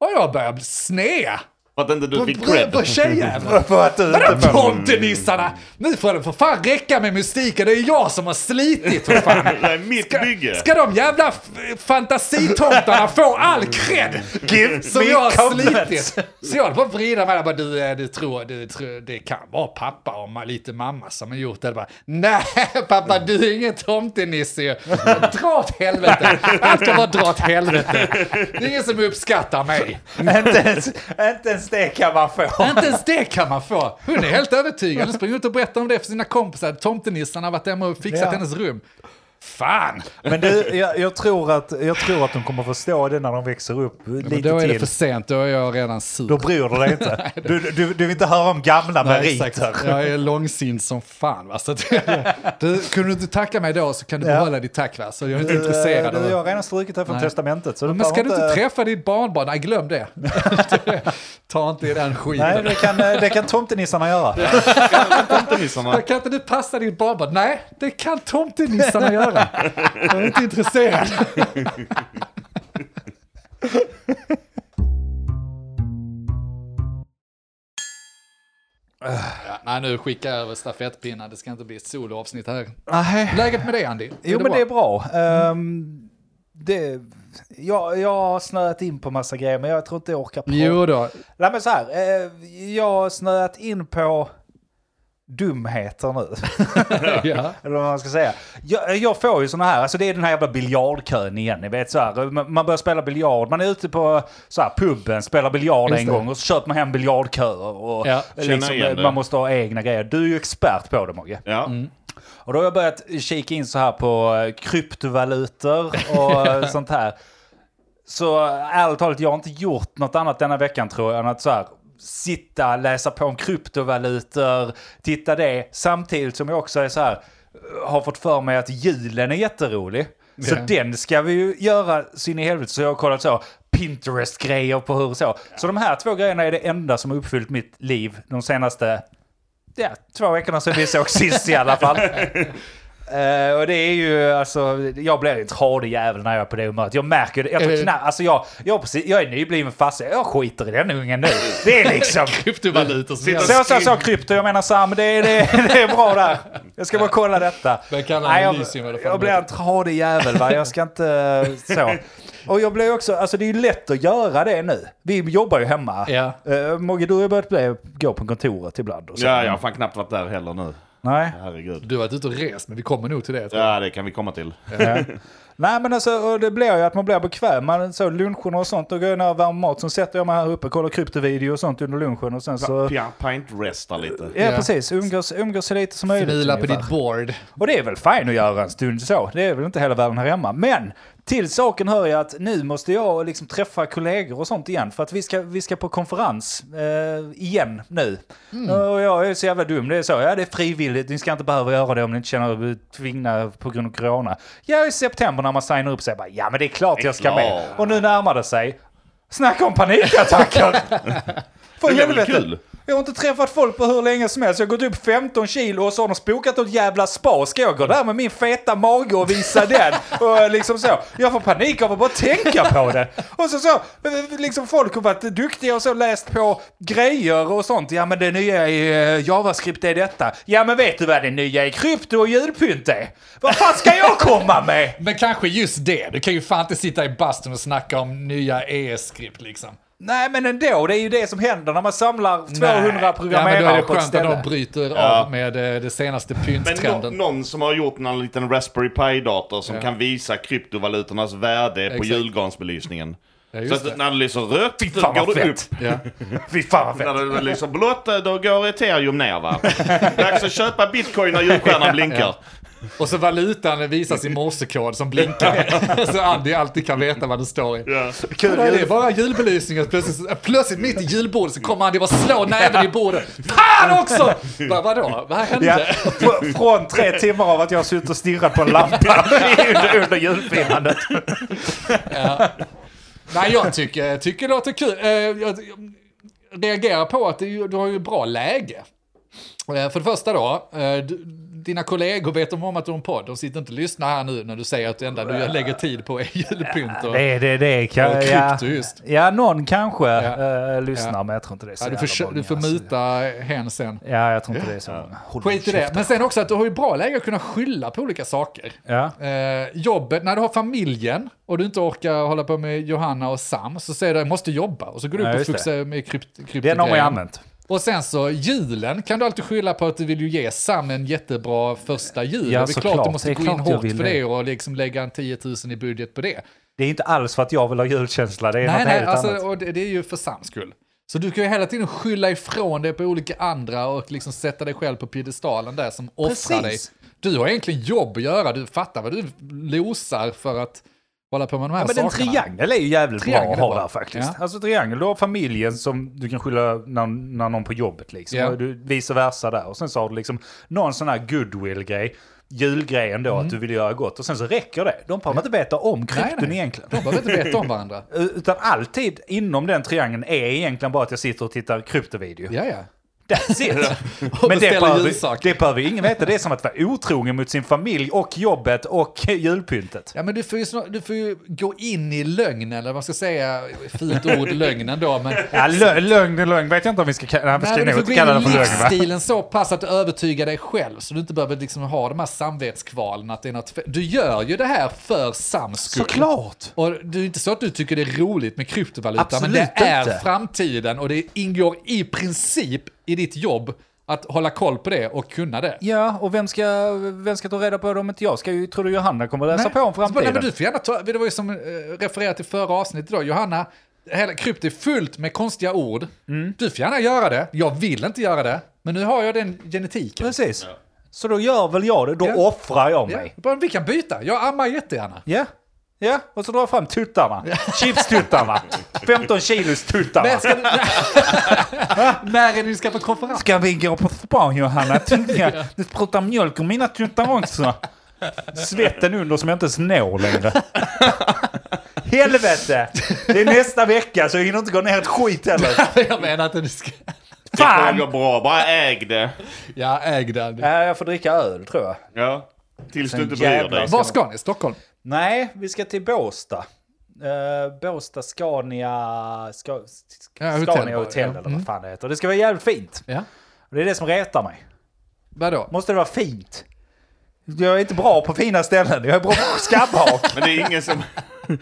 Och jag börjar bli snea. För att inte du fick cred. på tjejjäveln. [LAUGHS] För att du Vadå inte får... tomtenissarna? Nu får det för fan räcka med mystiken, det är jag som har slitit för fan. [LAUGHS] Det är mitt bygge. Ska de jävla fantasitomtarna få all cred? Give Som me jag har compliments. slitit. Så jag håller på att vrida mig där, bara, du, eh, du, tror, du tror, det kan vara pappa och lite mamma som har gjort det. Bara, Nej pappa, du är ingen tomtenisse ju. Dra åt helvete. Allt ska bara dra åt helvete. Det är ingen som uppskattar mig. inte, ens, inte ens det kan man få. Inte ens det kan man få. Hon är helt övertygad. Hon springer ut och berättar om det för sina kompisar. Tomtenissarna har varit hemma och fixat Ja. hennes rum. Fan! Men du, [LAUGHS] jag, jag, tror att, jag tror att de kommer förstå det när de växer upp lite Men då är det till. för sent, då är jag redan sur. Då bryr du dig inte. [LAUGHS] Du, du, du vill inte höra om gamla Nej, meriter. exakt. Jag är långsint som fan. Va? Så att, [LAUGHS] du, kunde du inte tacka mig då så kan du Ja. behålla ditt tack. Va? Så jag är inte Du, intresserad. du, jag har redan strukit det från Nej. testamentet. Så Men behöver ska du inte träffa ditt barnbarn? Nej, glöm det. Ta inte i den Nej, skiten. det kan, det kan tomtenissarna göra. Tomtenissarna. Kan inte du passa ditt barnbarn? Nej, det kan tomtenissarna göra. Jag är inte intresserad. Ja, nej, nu skickar jag över stafettpinnen. Det ska inte bli ett soloavsnitt här. Nej. Läget med dig, Andy? Jo, men det är bra. Ehm, det, jag, jag har snöat in på massa grejer, men jag tror inte jag orkar prata. Jo då. Nej, men så här. eh, jag har snöat in på dumheter nu. [LAUGHS] ja. [LAUGHS] Eller vad man ska säga. Jag, jag får ju såna här, alltså det är den här jävla biljardkön igen. Ni vet så här, man börjar spela biljard, man är ute på så här, puben, spelar biljard Just en det. gång och så köper man hem biljardköer. Och Ja, liksom, man måste ha egna grejer. Du är ju expert på det Mogge. Ja. Och då har jag börjat kika in så här på eh, kryptovalutor och eh, [LAUGHS] sånt här. Så ärligt talat, jag har inte gjort något annat denna veckan tror jag än att så här sitta, läsa på om kryptovalutor, titta det, samtidigt som jag också är så här, har fått för mig att julen är jätterolig. Så Ja. den ska vi ju göra sin i helvete. Så jag har kollat så, Pinterest-grejer på hur så. Så de här två grejerna är det enda som har uppfyllt mitt liv de senaste ja, två veckorna sedan vi såg sist i alla fall. [LAUGHS] Eh, och det är ju alltså, jag blir en tradig jävel när jag är på det humöret. Jag märker det. Jag, tror Eh. knappt, alltså jag, jag, precis, jag är nybliven farsa, jag skiter i den ungen nu. Det är liksom... [LAUGHS] Kryptovalutor Så så så krypto, jag menar Sam, det, är- det, [LAUGHS] det är bra där. Jag ska bara kolla detta. Men kallar Nej, jag, jag det blir en tradig jävel va, jag ska inte så. Och jag blir också, alltså det är ju lätt att göra det nu. Vi jobbar ju hemma. Ja. Uh, Mogge, du har börjat bli, gå på kontoret ibland. Och så. ja, jag har fan knappt varit där heller nu. Nej. Herregud. Du har varit ute och rest, men vi kommer nog till det. Ja, det kan vi komma till. Ja. Nej men alltså, och det blir ju att man blir bekväm. Man, så luncherna och sånt, då går jag ner och värmer mat. Sen sätter jag mig här uppe, kollar kryptovideo och sånt under lunchen och sen så... Ja, pint-resta lite. Ja, Ja. precis, umgås, umgås så lite som möjligt. Fnila på ungefär. ditt board. Och det är väl fint att göra en stund så. Det är väl inte hela världen här hemma. Men till saken hör jag att nu måste jag liksom träffa kollegor och sånt igen. För att vi ska, vi ska på konferens eh, igen nu. Och jag är så jävla dum. Det är så, ja det är frivilligt. Ni ska inte behöva göra det om ni inte känner er tvingna på grund av corona. Ja, i september när man signar upp sig. Bara, ja men det är klart jag ska med. Och nu närmar det sig. Snacka om panikattacker! [LAUGHS] För Det är väl kul? Jag har inte träffat folk på hur länge som helst. Jag har gått upp 15 kilo och så har de spokat något jävla spa. Ska jag gå där med min feta mage och visa den? [LAUGHS] Och liksom så. Jag får panik av att bara tänka på det. Och så så, liksom folk har varit duktiga och så läst på grejer och sånt. Ja men det nya i eh, JavaScript är detta. Ja men vet du vad det nya i krypto och julpynt är? Vad fan ska jag komma med? [LAUGHS] Men kanske just det. Du kan ju fan inte sitta i bastun och snacka om nya ES-skript liksom. Nej men ändå, det är ju det som händer när man samlar 200 Ja, men då är programmerare det på ett skönt att ställe. de bryter Ja. av med eh, det senaste Men nå- pynttrenden. någon som har gjort någon liten Raspberry Pi-dator som Ja. kan visa kryptovalutornas värde på Exakt. julgransbelysningen. Ja, Så att det. när det lyser rött, Fy då fan vad går det upp. Ja. [LAUGHS] Fy fan vad fett! När det lyser blått, då går ethereum ner va? [LAUGHS] Dags att köpa bitcoin när julstjärnan blinkar. Och så valutan visas i morsekod som blinkar. [LAUGHS] [LAUGHS] så Andy alltid kan veta vad det står i. Ja. Kul, Ja, det är bara julbelysningen. Plötsligt, plötsligt mitt i julbordet så kommer Andy bara slå näven i bordet. Fan också! Bara, vadå? Vad hände? Ja, fr- från tre timmar av att jag har suttit och stirrat på en lampa under, under julfirandet. Nej, jag tycker, tycker det låter kul. Eh, Jag, jag reagerar på att du, du har ju bra läge. Eh, För det första då, eh, du, dina kollegor vet de om att du har en podd. De sitter inte och lyssnar här nu när du säger att det enda du lägger tid på är julpynt. Och, Det, det, det kan, och ja, just. ja, någon kanske Ja. eh, lyssnar, Ja. men jag tror inte det är så Ja, du, får, du får alltså. muta hen sen. Ja, jag tror inte det är så många. Skit i det. Men sen också att du har ju bra läge att kunna skylla på olika saker. Ja. Eh, jobbet, när du har familjen och du inte orkar hålla på med Johanna och Sam, så säger du jag måste jobba. Och så går du upp och det. fuxar med krypt, kryptogrejen. Den har man ju använt. Och sen så julen kan du alltid skylla på att du vill ju ge Sam en jättebra första jul. Ja, det är såklart. klart du måste gå klart in hårt för det. och liksom lägga en 10 000 i budget på det. Det är inte alls för att jag vill ha julkänsla, det är nej, något nej, helt alltså, annat. och det, det är ju för Sams skull. Så du kan ju hela tiden skylla ifrån dig på olika andra och liksom sätta dig själv på piedestalen där som offrar dig. Precis. Du har egentligen jobb att göra, du fattar vad du losar för att hålla på med de här Ja, men en sakerna. triangel är ju jävligt Triangel bra att ha där faktiskt. Ja. Alltså triangel, du har familjen som du kan skylla när, när någon på jobbet liksom. Ja. Du, vice versa där. Och sen så har du liksom någon sån här goodwill-grej. Julgrejen då, att du vill göra gott. Och sen så räcker det. De behöver inte veta om Mm. Nej, krypton nej. egentligen. De behöver inte veta om varandra. [LAUGHS] Utan alltid inom den triangeln är egentligen bara att jag sitter och tittar kryptovideo. Ja, ja. That's it. [LAUGHS] Men det behöver, det behöver ingen veta. Det är som att vara otrogen mot sin familj och jobbet och [LAUGHS] julpyntet. Ja, men du får, ju snart, du får ju gå in i lögnen, eller vad man ska säga, fult ord, lögnen då, men... Ja, lö, lögn är lögn. Vet jag inte om vi ska, nej, vi ska Nej, du får gå kalla in det i för lögn va? livsstilen så pass att du övertygar dig själv, så du inte behöver liksom ha de här samvetskvalen att det är något Du gör ju det här för Sams skull. Såklart! Och det är inte så att du tycker det är roligt med kryptovaluta, Absolut men det är inte. framtiden och det ingår i princip i ditt jobb att hålla koll på det och kunna det. Ja, och vem ska, vem ska ta reda på det om inte jag ska? ju- Tror du Johanna kommer läsa på om bara, nej, framtiden? men du får gärna ta, det var ju som eh, refererat till förra avsnittet då, Johanna, hela krypto är fullt med konstiga ord. Mm. Du får gärna göra det, jag vill inte göra det, men nu har jag den genetiken. Precis. Så då gör väl jag det, då Ja. offrar jag Ja, mig. bara, vi kan byta, jag ammar jättegärna. Ja. Ja, och så drar jag fram tuttarna. Chipstuttarna. 15 kilos tuttarna. Men ska du, [LAUGHS] när är det ni ska på konferens? Ska vi gå på spa Johanna? Tycker Du sprutar mjölk ur mina tuttar också. Svetten under som jag inte ens når längre. [LAUGHS] Helvete! Det är nästa vecka så jag hinner inte gå ner ett skit heller. [LAUGHS] jag menar att du ska... Det kommer Fan! gå bra, bara äg det. Ja, äg den. Ja, jag får dricka öl tror jag. Ja. Tills du inte bryr dig. Var ska ni? Stockholm? Nej, vi ska till Båstad. Uh, Båstad Scania... Ska, Ja, hotell Scania bara, Hotel ja. eller Mm. vad fan det heter. Det ska vara jävligt fint. Ja. Och det är det som retar mig. Vadå? Måste det vara fint? Jag är inte bra på fina ställen. Jag är bra på skabbhak. Men det är ingen som...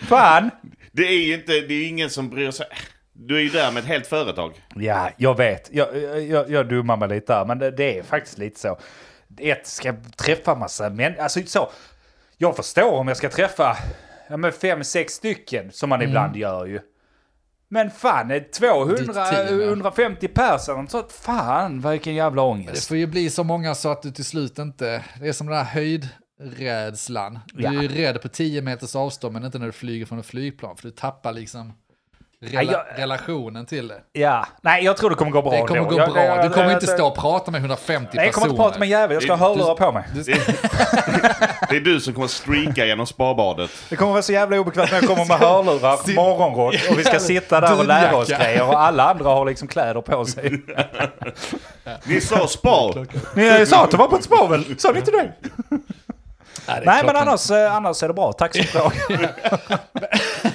Fan! Det är ju inte... Det är ingen som bryr sig. Du är ju där med ett helt företag. Ja, jag vet. Jag, jag, jag dummar mig lite där, men det, det är faktiskt lite så. Ett, ska jag träffa massa män. Alltså så. Jag förstår om jag ska träffa ja, men fem, sex stycken, som man ibland gör ju. Men fan, är det 200, Ditt team, ja. 150 personer, så fan vilken jävla Det ångest. får ju bli så många så att du till slut inte... Det är som den här höjdrädslan. Du Ja. är ju rädd på 10 meters avstånd men inte när du flyger från ett flygplan. För du tappar liksom rela jag- relationen till det. Ja, nej jag tror det kommer gå bra Det kommer ändå. gå Jag- bra. jag- Du kommer jag- inte stå och prata med 150 Nej, jag kommer personer. inte prata med en jävel. Jag ska ha hörlurar på mig. Du, [LAUGHS] Det är du som kommer streaka genom sparbadet. Det kommer vara så jävla obekvämt när jag kommer med hörlurar, [LAUGHS] morgonrock och vi ska sitta där och lära oss grejer och alla andra har liksom kläder på sig. [LAUGHS] Ni sa spar! Ni sa att det var på ett spår väl? Sa ni inte det? Nej, det Nej men annars, eh, annars är det bra. Tack som fråga.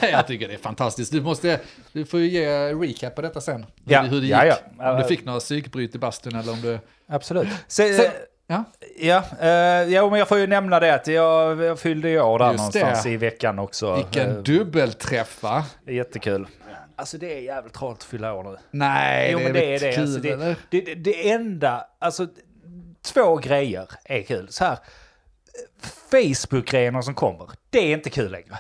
[LAUGHS] Jag tycker det är fantastiskt. Du måste, du får ju ge recap på detta sen. Hur, Ja, hur det gick. ja, ja. Om du fick några psykbryt i bastun eller om du... Absolut. Se, Sen, ja, ja, eh, jo, men jag får ju nämna det att jag, jag fyllde ju år där Just någonstans det. i veckan också. vilken Eh, dubbelträff va? Jättekul. Alltså det är jävligt tråkigt att fylla år nu. Nej, Jo det men är det är det. kul Alltså, det, det, det, det enda, alltså två grejer är kul. Så här, Facebook-grejerna som kommer, det är inte kul längre.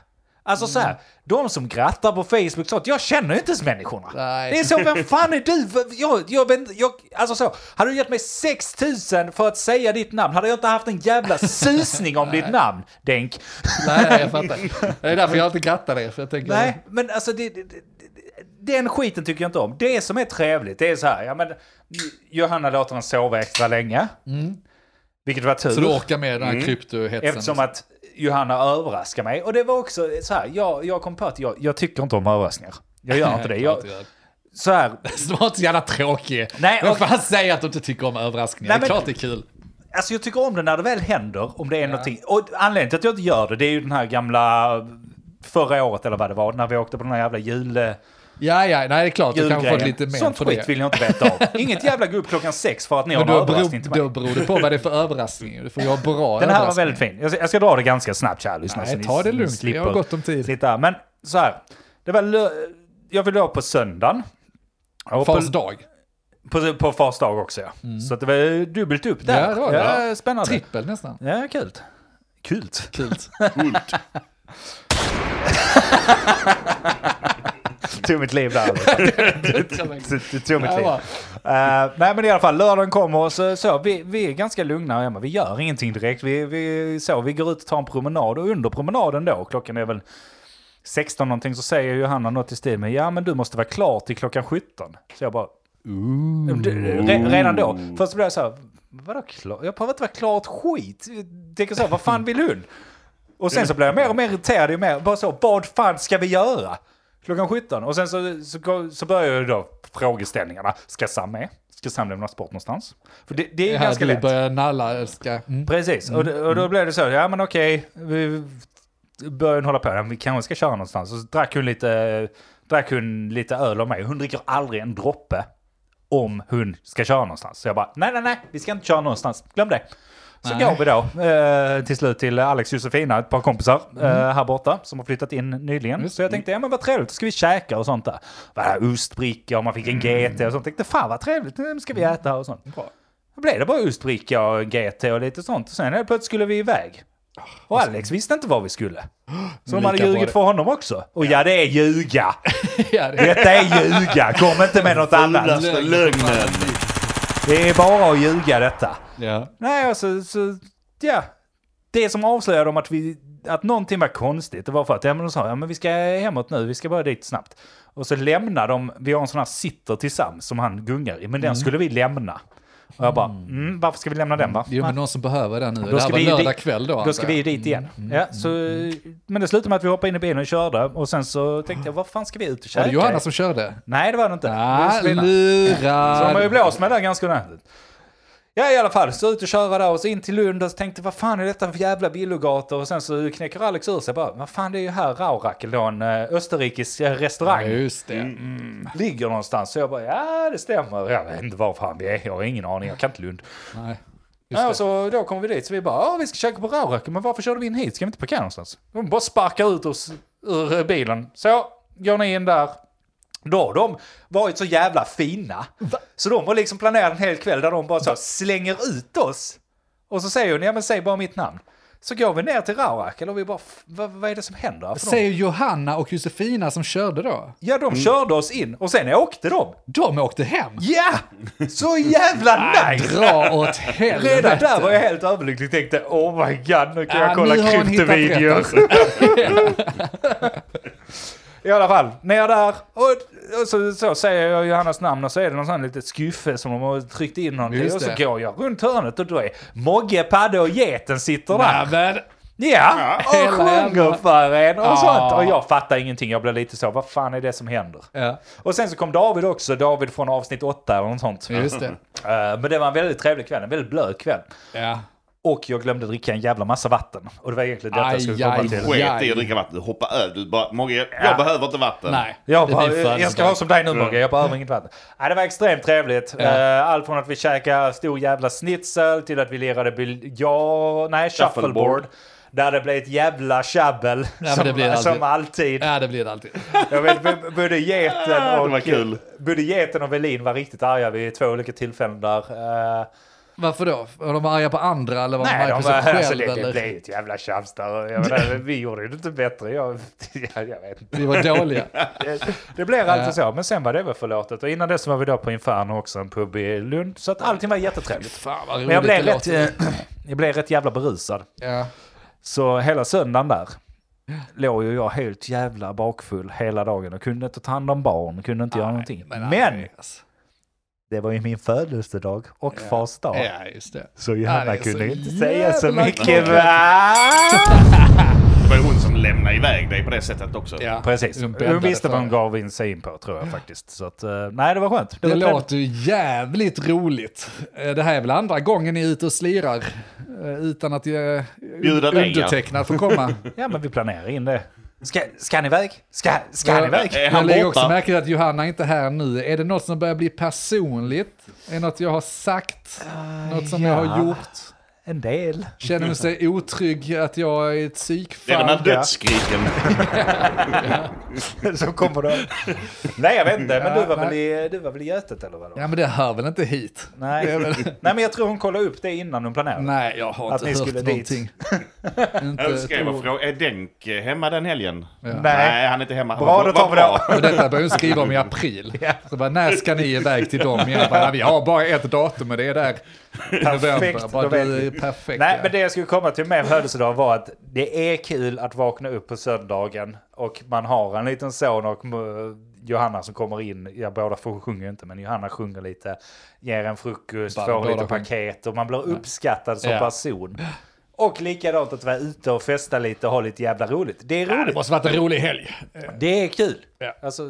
Alltså så här, de som grattar på Facebook, sånt, jag känner ju inte ens människorna. Nej. Det är så, vem fan är du? Jag, jag, jag, alltså så, hade du gett mig 6000 för att säga ditt namn, hade jag inte haft en jävla susning om ditt namn, Denk. Nej, nej, jag fattar. [LAUGHS] Det är därför jag inte grattar dig. För jag tänker, Nej, men alltså det, det, det, den skiten tycker jag inte om. Det som är trevligt, det är så här, ja men Johanna låter en sova extra länge. Vilket var tur. Så du orkar med den här kryptohetsen? Eftersom att Johanna överraskar mig. Och det var också så här, jag, jag kom på att jag, jag tycker inte om överraskningar. Jag gör inte det. [LAUGHS] Jag, så här, [LAUGHS] var inte så jävla tråkig. Nej, och- fan säger att du inte tycker om överraskningar? Nej, det är men- klart det är kul. alltså jag tycker om det när det väl händer, om det är någonting. Och anledningen till att jag inte gör det, det är ju den här gamla förra året eller vad det var, när vi åkte på den här jävla jul... Ja, ja, nej det är klart. Du kan få julgrejen. lite mer Sånt på skit det. vill jag inte veta av. [LAUGHS] Inget jävla gå upp klockan sex för att ni har Men en överraskning till mig. då beror det på vad det är för överraskning. Du får ju ha bra [LAUGHS] Den här var väldigt fin. Jag ska, jag ska dra det ganska snabbt kära lyssnare. Nej, så ta det lugnt. Vi har gott om tid. Sitta. Men så här. Det var jag ville vara på söndagen. Fars på, dag. på, på fars dag också ja. Så att det var dubbelt upp där. Ja, det var det. Ja, spännande. Trippel nästan. Ja, kul. Kult. Kul. Kult. [LAUGHS] [LAUGHS] tog mitt liv där. [LAUGHS] det tog mitt liv. Eh, nej men i alla fall, lördagen kommer så, så vi, vi är ganska lugna hemma. Vi gör ingenting direkt. Vi, vi, så, vi går ut och tar en promenad och under promenaden då, klockan är väl 16 någonting, så säger Johanna något i stil med ja men du måste vara klar till klockan 17. Så jag bara... Redan då. Först blev jag så här, vadå klar? Jag behöver inte vara klar ett skit. Jag tänker så här, vad fan vill hon? Och sen så blev jag mer och mer irriterad. ju Mer, bara så, vad fan ska vi göra? Klockan 17. Och sen så, så, så börjar ju då frågeställningarna. Ska Sam med? Ska Sam lämna sport någonstans? För det, det är Ja, ganska lätt. börjar nalla. Ska... Mm. Precis, och, och då blev det så, ja men okej, vi började hålla på, vi kanske ska köra någonstans. Och så drack hon lite, drack hon lite öl av mig. Hon dricker aldrig en droppe om hon ska köra någonstans. Så jag bara, nej nej nej, vi ska inte köra någonstans, glöm det. Så Nej. går vi då eh, till slut till Alex Josefina, ett par kompisar eh, här borta som har flyttat in nyligen. Just Så jag tänkte, ja men vad trevligt, ska vi käka och sånt där. Vad är Ostbricka och man fick en GT och sånt. Tänkte, fan vad trevligt, nu ska vi äta och sånt. Bra. Då blev det bara ostbricka och GT och lite sånt. Och sen helt plötsligt skulle vi iväg. Och Alex visste inte var vi skulle. Så de hade ljugit för honom också. Och ja, det är ljuga. [LAUGHS] Ja, det Detta är ljuga. Kom inte med något annat. Lögnen. Det är bara att ljuga detta. Ja. Nej, alltså, så, ja. Det som avslöjade om att, vi, att någonting var konstigt, det var för att ja, men de sa ja, men vi ska hemåt nu, vi ska bara dit snabbt. Och så lämnar de, vi har en sån här sitter till Sam som han gungar i, men den skulle vi lämna. Och jag bara, mm, varför ska vi lämna den va? Jo, men någon som behöver den nu. Då det här ska var vi lördag dit- kväll då. Då ska vi jag. dit igen. Mm, Ja, så, men det slutade med att vi hoppade in i bilen och körde. Och sen så tänkte jag, vad fan ska vi ut och Var käka? det Johanna som körde? Nej, det var det inte. Det var Ah, Josefina. Så de har ju lurad. blåst mig där ganska ordentligt. Ja i alla fall, så ut och köra där och så in till Lund och så tänkte vad fan är detta för jävla villogator? Och sen så knäcker Alex ur sig bara, vad fan det är ju här Raurakel då, en eh, österrikisk eh, Ja, restaurang. just det. Mm. Ligger någonstans. Så jag bara, ja det stämmer. Jag vet inte var fan vi är, jag har ingen aning, jag kan inte Lund. Nej. Just Ja, och så då kommer vi dit, så vi bara, ja vi ska käka på Raurakel, men varför körde vi in hit? Ska vi inte parkera någonstans? De bara sparkar ut oss ur bilen. Så, går ni in där. Då har de varit så jävla fina. Så de har liksom planerat en hel kväll där de bara så slänger ut oss. Och så säger hon, ja men säg bara mitt namn. Så går vi ner till Raurakel och vi bara, "F- vad, vad är det som händer? här för dem?" Säger Johanna och Josefina som körde då. Ja, de körde oss in och sen åkte de. De åkte hem. Ja! Så jävla nice! Dra åt helvete. Redan där var jag helt överlycklig. Tänkte, oh my god, nu kan Ja, jag kolla kryptovideor. [LAUGHS] [LAUGHS] I alla fall, ner där och, och så, så säger jag Johannas namn och så är det någon sån litet skuffe som de har tryckt in någonting. Just Och så det. går jag runt hörnet och då är Mogge, Padde och Geten sitter där. Nej, men Ja, och sjunger för en och Ja. sånt. Och jag fattar ingenting. Jag blev lite så, vad fan är det som händer? Ja, Och sen så kom David också, David från avsnitt 8 eller något sånt. just det. Eh, men det var en väldigt trevlig kväll, en väldigt blöd kväll. Ja. Och jag glömde dricka en jävla massa vatten. Och det var egentligen detta jag skulle komma aj, till. aj. Sket i att dricka vatten. Du hoppar över. Du bara, Mogge, jag Ja. behöver inte vatten. Nej. Jag, det bara, jag ska vara som dig nu Mogge, jag behöver inget vatten. Nej, det var extremt trevligt. Ja. Eh, Allt från att vi käkade stor jävla schnitzel till att vi lirade biljard, nej shuffleboard. Shuffleboard. Där det blev ett jävla tjabbel. men som, det blir alltid. som alltid. Ja, det blir det alltid. [LAUGHS] Jag vet, både geten [LAUGHS] och, var kul. både geten och Velin var riktigt arga vid två olika tillfällen där. Varför då? Var de arga på andra eller var de nej, arga de på var, sig alltså, själv? det, det eller? blev ett jävla tjafs där. [LAUGHS] Vi gjorde det inte bättre. Jag, [LAUGHS] jag, jag vet inte. Vi var dåliga. [LAUGHS] Det, det blev alltid så, men sen var det väl förlåtet. Och innan dess var vi då på Inferno också, en pub i Lund. Så att allting var jättetrevligt. Fan vad roligt Men jag blev, det rätt, [CLEARS THROAT] jag blev rätt jävla berusad. Ja. Så hela söndagen där låg ju jag helt jävla bakfull hela dagen och kunde inte ta hand om barn, kunde inte göra någonting. Men, nej, alltså. Det var ju min födelsedag och fars dag. Ja, just det. Så Ja, Johanna det är kunde så inte säga så mycket va? Det var ju hon som lämnade iväg dig på det sättet också. Ja. Precis, hon visste vad hon det. gav in sig in på tror jag faktiskt. Så att, eh, nej det var skönt. Det var trevligt. låter ju jävligt roligt. Eh, Det här är väl andra gången ni är ute och slirar eh, utan att jag Bjuda dig, ja. undertecknad får komma. [LAUGHS] Ja men vi planerar in det. Ska, ska ni iväg? Ska, ska Ja, iväg? Är Jag han lägger också märke till att Johanna inte är här nu. Är det något som börjar bli personligt? Är det något jag har sagt? Något som jag har ja. gjort? En del. Känner hon sig otrygg att jag är ett Det är den här psykfall? dödsskriken. [LAUGHS] Så kommer det. Nej jag vet inte, men Ja, du var, väl nej. i, du var väl i Götet eller vadå? Ja men det hör väl inte hit? Nej. Väl... [LAUGHS] Nej men jag tror hon kollade upp det innan hon planerade. Nej, jag har Att inte ni hört skulle dit. någonting. [LAUGHS] inte Jag skrev och frågade, är Denk hemma den helgen? Ja. Nej, han är inte hemma. Bra, då tar vi det. Och detta började hon skriva om i april. Ja. Så bara, när ska ni iväg till dem? Jag bara, vi har bara ett datum och det är där i november. Bara, då vet du. Perfekt. Nej ja. men det jag skulle komma till med födelsedag var att det är kul att vakna upp på söndagen och man har en liten son och eh, Johanna som kommer in, ja båda sjunger inte men Johanna sjunger lite, ger en frukost, Bara får lite paket och man blir uppskattad som Ja. person. Och likadant att vara ute och festa lite och ha lite jävla roligt. Det är Ja, det roligt. måste varit en rolig helg. Det är kul. Ja. Alltså,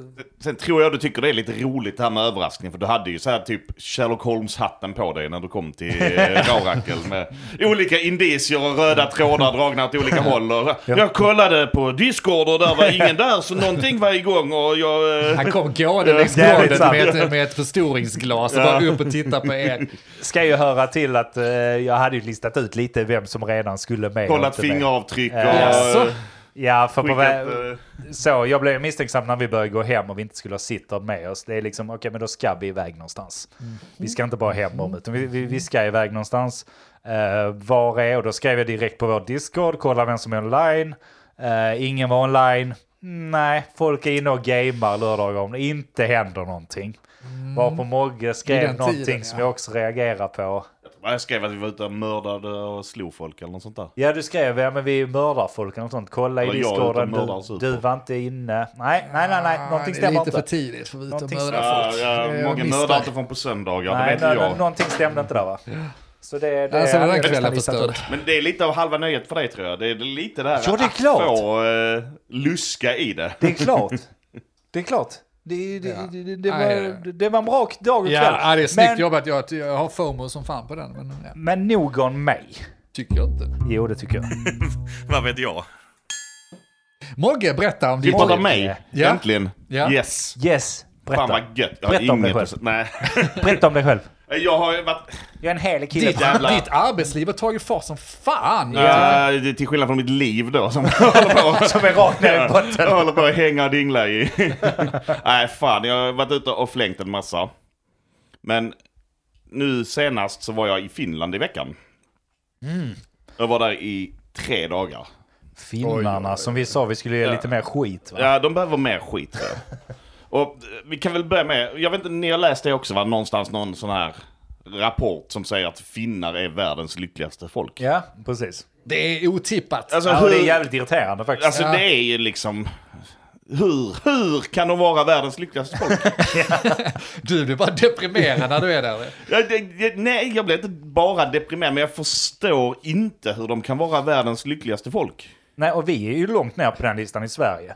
Sen tror jag du tycker det är lite roligt det här med överraskning. För du hade ju så här typ Sherlock Holmes-hatten på dig när du kom till eh, [LAUGHS] Raurakel med olika indicier och röda trådar dragna åt olika håll. Och, Jag kollade på Discord och där var ingen där så [LAUGHS] någonting var igång och jag... Eh, Han kom gående längs gården med, ett- med ett förstoringsglas och bara upp och titta på er. [LAUGHS] ska ju höra till att eh, jag hade ju listat ut lite vem som redan skulle med. kollat fingeravtryck och... Eh, eh, Ja, för på skickat, vä- eh, Så, jag blev misstänksam när vi började gå hem och vi inte skulle ha sitter med oss. Det är liksom, okej men då ska vi iväg någonstans. Vi ska inte bara hem om, utan vi, vi, vi ska iväg någonstans. Uh, var är, och då skrev jag direkt på vår Discord, kolla vem som är online. Eh, ingen var online. Nej, folk är inne och gamear lördagar om det inte händer någonting. Var på Mogge skrev någonting tiden, som ja. jag också reagerar på. Jag skrev att vi var ute och mördade och slog folk eller något sånt där. Ja, du skrev ja, men vi mördar folk eller något sånt. Kolla i Eller är ute discorden. mördar Du, du var inte inne. Nej, nej, nej, nej. Någonting Ah, det är stämmer lite för inte. tidigt för att vara ute och Någonting mörda Ja, folk. ja, Det är många mördar inte från på söndagar, det Nej, vet nej, jag. någonting stämde inte där va? Så det, det Alltså, den kvällen förstörd. Men det är lite av halva nöjet för dig tror jag. Det är lite det här Ja, det är att klart. få uh, luska i det. Det är klart. [LAUGHS] Det är klart. Det, det, det, det, det, Nej, var, det var en bra dag och kväll. Ja, ja, det är snyggt men, jobbat. Jag, jag har FOMO som fan på den. Men ja, men nog om mig. tycker jag inte. Jo, det tycker jag. [LAUGHS] Vad vet jag? Mogge, berätta om Vi ditt pratar liv. mig, Ja. äntligen. Ja. Yes. Yes, berätta. Fan vad gött. Jag Berätta om dig själv. Nej. Berätta om dig själv. Jag har varit... Jag är en helig kille. Ditt, Jävlar. ditt arbetsliv har tagit fart som fan. Ja. det är till skillnad från mitt liv då som [LAUGHS] håller på, [LAUGHS] Som är rakt ner i [LAUGHS] jag botten. håller på att hänga och dingla i. Nej fan, jag har varit ute och flängt en massa. Men nu senast så var jag i Finland i veckan. Jag var där i tre dagar. Finnarna som vi sa, vi skulle ge lite mer skit. Va? Ja, de behöver mer skit. Och eh, vi kan väl börja med, jag vet inte, ni har läst det också va? Någonstans någon sån här rapport som säger att finnar är världens lyckligaste folk. Ja, precis. Det är otippat. Alltså, Ja, och det är hur, jävligt irriterande faktiskt. alltså Ja. det är ju liksom... Hur, hur kan de vara världens lyckligaste folk? [LAUGHS] Du blir bara deprimerad när du är där. Ja, det, det, nej, jag blir inte bara deprimerande, men jag förstår inte hur de kan vara världens lyckligaste folk. Nej, och vi är ju långt ner på den listan i Sverige.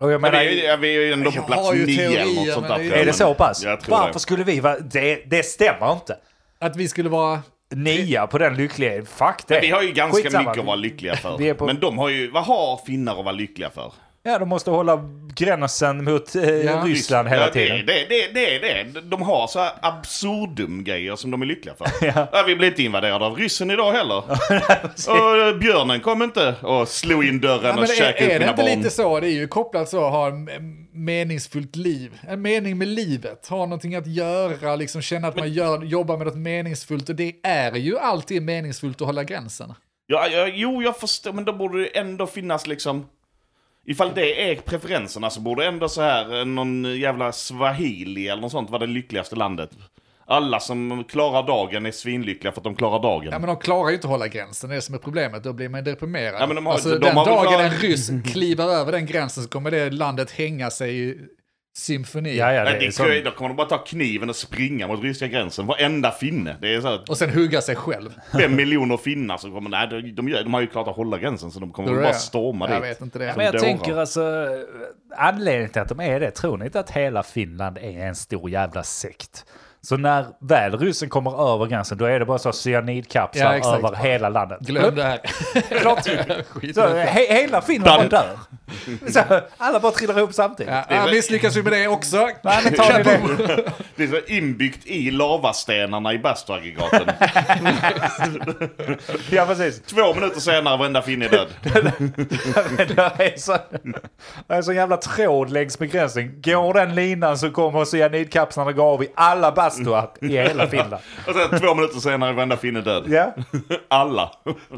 Och jag Men menar, vi, är, vi är ju ändå på plats har ju nio eller teorier, något sånt där. det är- det så pass? Varför det. skulle vi vara... Det, det stämmer inte. Att vi skulle vara... Nia på den lyckliga... Fuck det. Men vi har ju ganska Skitsamma. mycket att vara lyckliga för. På- Men de har ju, vad har finnar att vara lyckliga för? Ja, de måste hålla gränsen mot eh, Ja. Ryssland hela Ja, tiden. Det, det, det, det, det. De har så här absurdum grejer som de är lyckliga för. [LAUGHS] ja. vi blev inte invaderade av ryssen idag heller. [LAUGHS] och eh, björnen kom inte och slog in dörren Ja, och men käkade upp är det mina inte barn. lite så? Det är ju kopplat så att ha en en meningsfullt liv. En mening med livet. Ha någonting att göra, liksom känna att man gör, jobbar med något meningsfullt. Och det är ju alltid meningsfullt att hålla gränsen. Ja, ja, jo, jag förstår, men då borde det ändå finnas liksom... Ifall det är preferenserna så borde ändå så här eh, någon jävla swahili eller något sånt vara det lyckligaste landet. Alla som klarar dagen är svinlyckliga för att de klarar dagen. Ja, men de klarar ju inte att hålla gränsen, det är det som är problemet. Då blir man deprimerad. Ja, men de har- alltså, de den har dagen klarat- en ryss kliver över den gränsen så kommer det landet hänga sig symfoni. Ja, ja, det Nej, är det, så. då kommer de bara ta kniven och springa mot ryska gränsen. Varenda finne. Det är så här, Och sen hugga sig själv. fem miljoner finnar som kommer... Nej, de, de, gör- de har ju klart att hålla gränsen så de kommer bara det- storma Jag dit. vet inte det. Men jag dårar. tänker alltså, anledningen till att de är det, tror ni inte att hela Finland är en stor jävla sekt? Så när väl ryssen kommer över gränsen, då är det bara så cyanidkapslar Ja, över hela landet. Glöm det här. [LAUGHS] Klart. Så, he hela Finland dör. Så, alla bara trillar ihop samtidigt. Ja, ja, misslyckas vi med det också. Nej, men tar det? Det är så inbyggt i lavastenarna i bastuaggregaten. [LAUGHS] Ja, precis. Två minuter senare varenda finne är död. [LAUGHS] Det är så, det är så jävla tråd längs med gränsen. Går den linan så kommer cyanidkapslarna gå av i alla bastuar i hela Finland. [LAUGHS] Och sen två minuter senare är varenda finne död. Ja, [LAUGHS] Alla.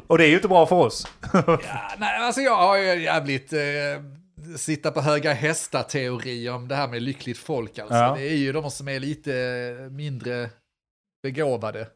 och det är ju inte bra för oss. [LAUGHS] Ja, nej, alltså jag har ju jävligt eh, sitta på höga hästar-teori om det här med lyckligt folk. Alltså. Ja. Det är ju de som är lite mindre begåvade.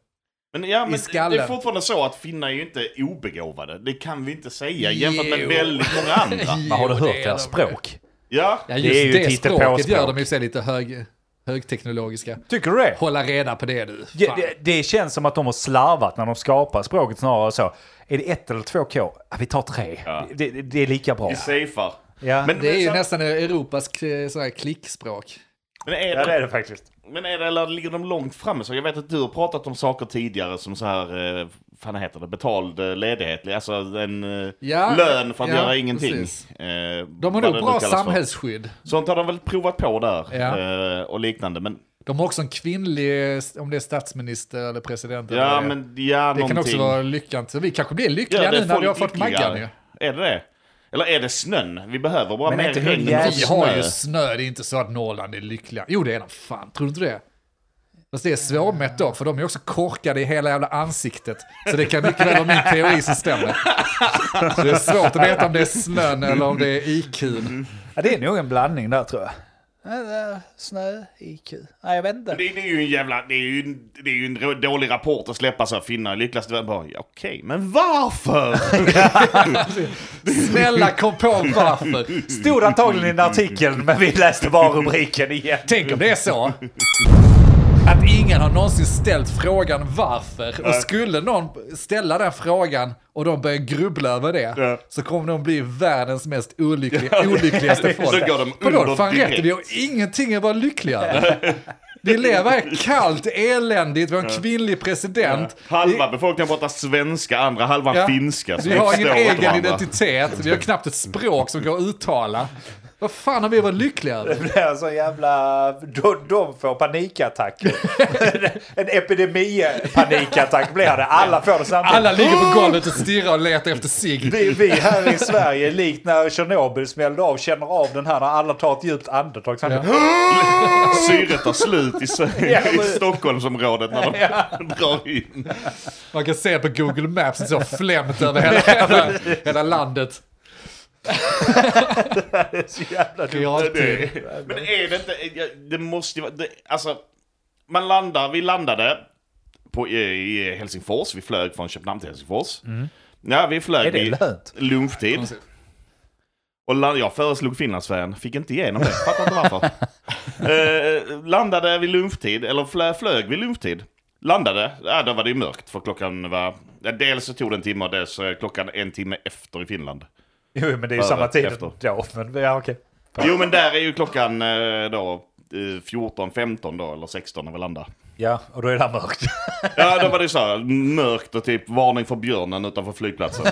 Men, ja, men det är fortfarande så att finnar är ju inte obegåvade. Det kan vi inte säga jämfört med Jo. väldigt många andra. Men har du Jo, det hört deras de. språk? Ja, Ja, Det just är ju det, språket gör de ju sig lite hög, högteknologiska. Tycker du det? Hålla reda på det du. Ja, det, det känns som att de har slarvat när de skapar språket snarare så. Är det ett eller två K? Ja, vi tar tre. Ja. Det, det, det är lika bra. vi safear. Ja, Men, Det är ju men, nästan Europas sån här klickspråk. men, är ja, det det, är det faktiskt. men är det, eller ligger de långt framme? Så jag vet att du har pratat om saker tidigare som så här, eh, fan heter det, betald eh, ledighet. Alltså en eh, Ja, lön för att ja, göra ingenting. Eh, De har nog bra kallas för. samhällsskydd. Sånt har de väl provat på där Ja. eh, och liknande. Men De har också en kvinnlig, om det är statsminister eller president. eller ja, är. men ja, det kan någonting. också vara lyckan. Så vi kanske blir lyckliga nu är när vi har fått Maggan ju. Är det det? Eller är det snön? Vi behöver bara Men mer regn Vi har snö. ju snö, det är inte så att Norrland är lyckliga. Jo, det är de fan. Tror du inte det? Fast det är svårmätt då, för de är också korkade i hela jävla ansiktet. Så det kan mycket väl vara min teori som stämmer. Så det är svårt att veta om det är snön eller om det är IQn. Ja, det är nog en blandning där tror jag. Snö, IQ. Nej, jag vet inte. Det, det är ju en jävla, det är ju, en- det är ju en dålig rapport att släppa så här, finnar är lyckligast. Bara, ja, Okej, men varför? Snälla kom på varför. Stod antagligen i en artikel, men vi läste bara rubriken igen. Tänk om det är så. Att ingen har någonsin ställt frågan varför. Och skulle någon ställa den frågan och de börjar grubbla över det. Ja. Så kommer de bli världens mest olyckliga, olyckligaste [LAUGHS] Så folk. går de under fan rätt vi har ingenting att vara lyckligare. Vi lever här kallt, eländigt, vi har en kvinnlig president. Halva befolkningen pratar svenska, andra halvan Ja. finska. så Vi har ingen egen varandra. identitet, vi har knappt ett språk som går att uttala. Vad fan har vi varit lyckligare? [LAUGHS] Det blir så jävla... De, de får panikattacker. [LAUGHS] en epidemi-panikattack blir det. Alla får det samtidigt. Alla ligger på golvet och stirrar och letar efter sig. Vi, vi här i Sverige, likt när Tjernobyl smällde av, känner av den här när alla tar ett djupt andetag. samtidigt. [LAUGHS] Syret tar slut i, Ja, i Stockholmsområdet när de drar in. Man kan se på Google Maps så flämt över hela, hela, hela landet. [LAUGHS] Det är så jävla dumt. Men är det inte, det måste ju vara, det, alltså, man landar, vi landade på, i, i Helsingfors, vi flög från Köpenhamn till Helsingfors. Ja, vi flög Är det vid lönt? lunchtid. Och land, jag föreslog Finlandsfärjan, fick inte igenom det, fattar inte varför. [LAUGHS] eh, landade vid lunchtid, eller flö, flög vid lunchtid. Landade, ja då var det ju mörkt för klockan var... Ja, dels så tog det en timme och dels klockan en timme efter i Finland. Jo, men det är ju samma tid efter. då. Men ja, okej. Jo men där är ju klockan eh, då eh, 14, 15 då, eller 16 när vi landar. Ja, och då är det mörkt. [LAUGHS] Ja, då var det så här mörkt och typ varning för björnen utanför flygplatsen.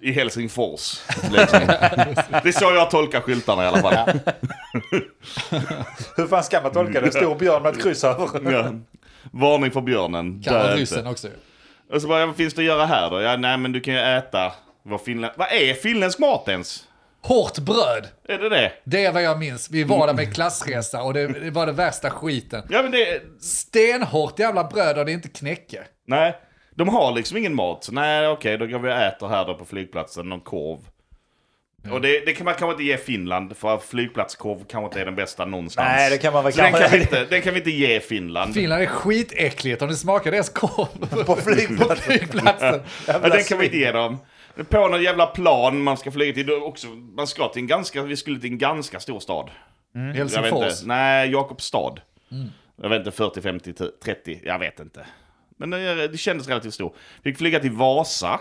I Helsingfors. Liksom. Det är så jag tolkar skyltarna i alla fall. [LAUGHS] Hur fan ska man tolka det? Stor björn med ett kryss över. [LAUGHS] Ja. Varning för björnen. Kan vara ryssen också. Och så bara, vad finns det att göra här då? Ja, nej men du kan ju äta vad Finland... Vad är finländsk mat ens? Hårt bröd. Är det det? Det är vad jag minns. Vi var där med klassresa och det, det var det värsta skiten. Ja men det... Stenhårt jävla bröd och det är inte knäcke. Nej. De har liksom ingen mat. Så nej okej, då går vi och äter här då på flygplatsen, någon korv. Och det, det kan man kanske inte ge Finland, för flygplatskorv kanske inte är den bästa någonstans. Nej, det kan man väl Så den kan, kanske- vi inte, den kan vi inte ge Finland. Finland är skitäckligt om du smakar deras korv På flygplatsen. på flygplatsen. Ja, den kan vi inte ge dem. På någon jävla plan man ska flyga till, också, man ska till en ganska, vi skulle till en ganska stor stad. Jag vet Helsingfors. inte, nej, Jakobstad. Jag vet inte, 40, 50, 30, jag vet inte. Men det, det kändes relativt stor. Fick flyga till Vasa,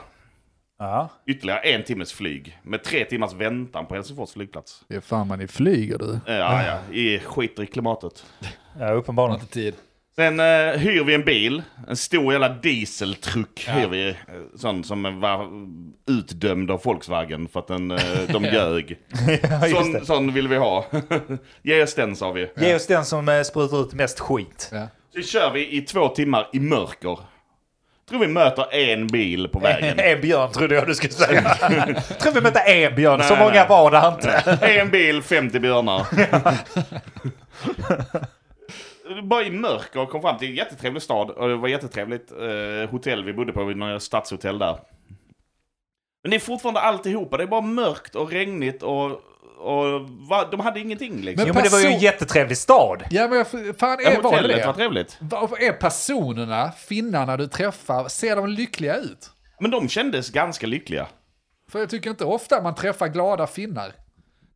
Ja. ytterligare en timmes flyg. Med tre timmars väntan på Helsingfors flygplats. Det är fan man ni flyger du. Ja, ja, i skiter i klimatet. ja, uppenbarligen. Inte tid. Sen eh, hyr vi en bil, en stor jävla dieseltruck hyr vi. eh, Sån som var utdömd av Volkswagen för att den, eh, de [LAUGHS] ljög. Ja, [LAUGHS] sån, sån vill vi ha. [LAUGHS] Ge oss den sa vi. Ge oss den som eh, sprutar ut mest skit. Ja. Så kör vi i två timmar i mörker. Tror vi möter en bil på vägen. En björn trodde jag du skulle säga. Tror vi mötte en björn, så Nej, många nej. var det inte. En bil, 50 björnar. Bara i mörker och kom fram till en jättetrevlig stad. Och det var jättetrevligt eh, hotell vi bodde på, några stadshotell där. Men det är fortfarande alltihopa. Det är bara mörkt och regnigt och... och va, de hade ingenting liksom. Men Jo, men det var ju en jättetrevlig stad. Ja men fan ja, är, var det var trevligt. Vad är personerna, finnarna du träffar, ser de lyckliga ut? Men de kändes ganska lyckliga. För jag tycker inte ofta man träffar glada finnar.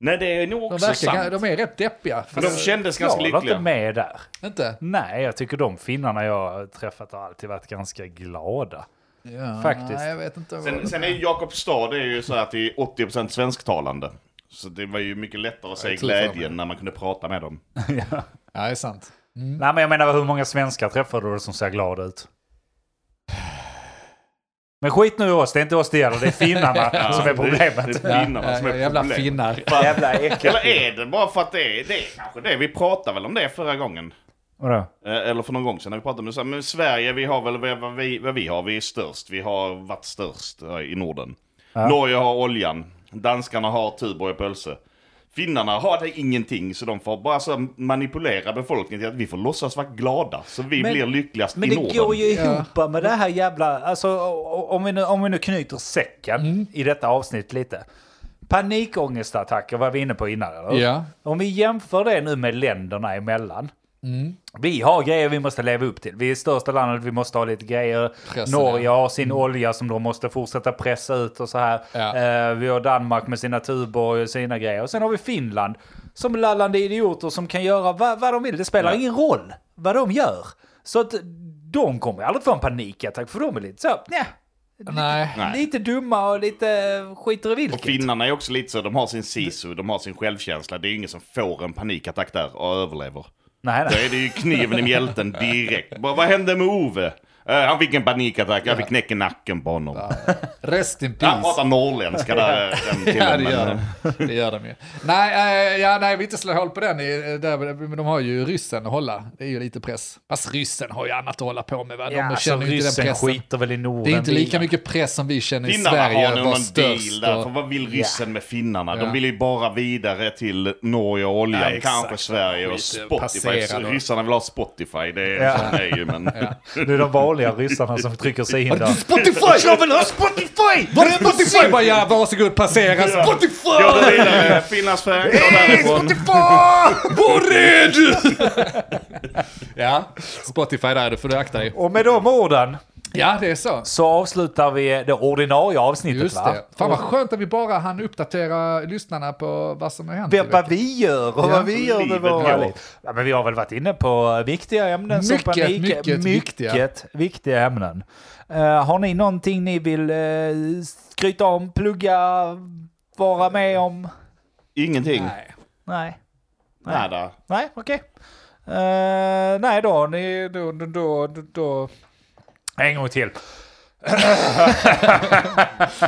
Nej, det är nog De, också verkar, sant. de är rätt deppiga. Men de kändes ganska Jag var inte lyckliga. med där. Inte? Nej, jag tycker de finnarna jag träffat har alltid varit ganska glada. Ja, Faktiskt. Nej, jag vet inte. Sen, sen är ju Jakobstad det är ju så att det är 80% svensktalande. Så det var ju mycket lättare att för glädjen när man kunde prata med dem. [LAUGHS] Ja, det är sant. Nej, men jag menar hur många svenskar träffar du som ser glada ut? Men skit nu i oss, det är inte oss det gäller, det är finnarna [LAUGHS] som är problemet. Det är finnarna Ja, som är jävla problemet. finnar. [LAUGHS] Jävla. Eller är det bara för att det är, det är kanske det? Vi pratade väl om det förra gången. Vadå? Eh, Eller för någon gång sedan när vi pratade om det. Så, här, Men Sverige, vi har väl vad vi, vad vi har. Vi är störst. Vi har varit störst eh, i Norden. Norge har oljan. Danskarna har Tuborg och pölse. Finnarna har det ingenting så de får bara så manipulera befolkningen till att vi får låtsas vara glada. Så vi Men- blir lyckligast Men i det Norden. går ju ihop med det här jävla... Alltså om vi nu, om vi nu knyter säcken i detta avsnitt lite. Panikångestattacker var vi inne på innan, eller? Ja. Om vi jämför det nu med länderna emellan. Vi har grejer vi måste leva upp till. Vi är största landet, vi måste ha lite grejer. Pressen, Norge ja. har sin olja som de måste fortsätta pressa ut och så här. Ja. Eh, vi har Danmark med sina Tuborg och sina grejer. Och sen har vi Finland som lallande idioter som kan göra vad, vad de vill. Det spelar Ja. ingen roll vad de gör. Så att de kommer aldrig få en panikattack för de är lite så, Nej. Nej. lite dumma och lite skiter i Och vilket. finnarna är också lite så, de har sin sisu, de har sin självkänsla. Det är ingen som får en panikattack där och överlever. Nej, Då är det ju kniven i mjälten direkt. Bara, vad hände med Ove? Eh, han fick en panikattack, jag fick knäcka nacken på honom. Rest in Han peace. pratar norrländska där, den Ja, det gör men, de. Det gör de ju. Nej, eh, ja, nej, vi inte slår hål på den. i- Där, men de har ju ryssen att hålla. Det är ju lite press. Fast ryssen har ju annat att hålla på med. Va? De Ja, så känner ju inte den ryssen pressen. skiter väl i Norden. Det är inte lika mycket press som vi känner i Finnarna Sverige. har nu var någon deal där, och- för vad vill ryssen med finnarna? De vill ju bara vidare till Norge och oljan, Ja, kanske Sverige och Spotify. Ryssarna vill ha Spotify, det är Ja. så är ju men... Det är de vanliga ryssarna som trycker sig in där. Spotify! Jag vill ha Spotify! Var är Spotify? Bara, ja, varsågod passera Spotify! Går det vidare, Finlands fan, går därifrån. Var är du? ja, Spotify där, det får du akta dig. Och med de orden, Ja, det är så. så avslutar vi det ordinarie avsnittet Just va? det. Fan vad skönt att vi bara hann uppdatera lyssnarna på vad som har hänt. Vad, i vad vi gör och Ja. vad vi gör med våra. Ja, men vi har väl varit inne på viktiga ämnen. som Mycket, panik. mycket viktiga. mycket viktiga ämnen. Eh, har ni någonting ni vill uh, skryta om, plugga, vara med om? Ingenting. Nej. Nej. Nada. Nej, okej. Eh, nej då, ni, då, då, då, då. En gång till. [LAUGHS]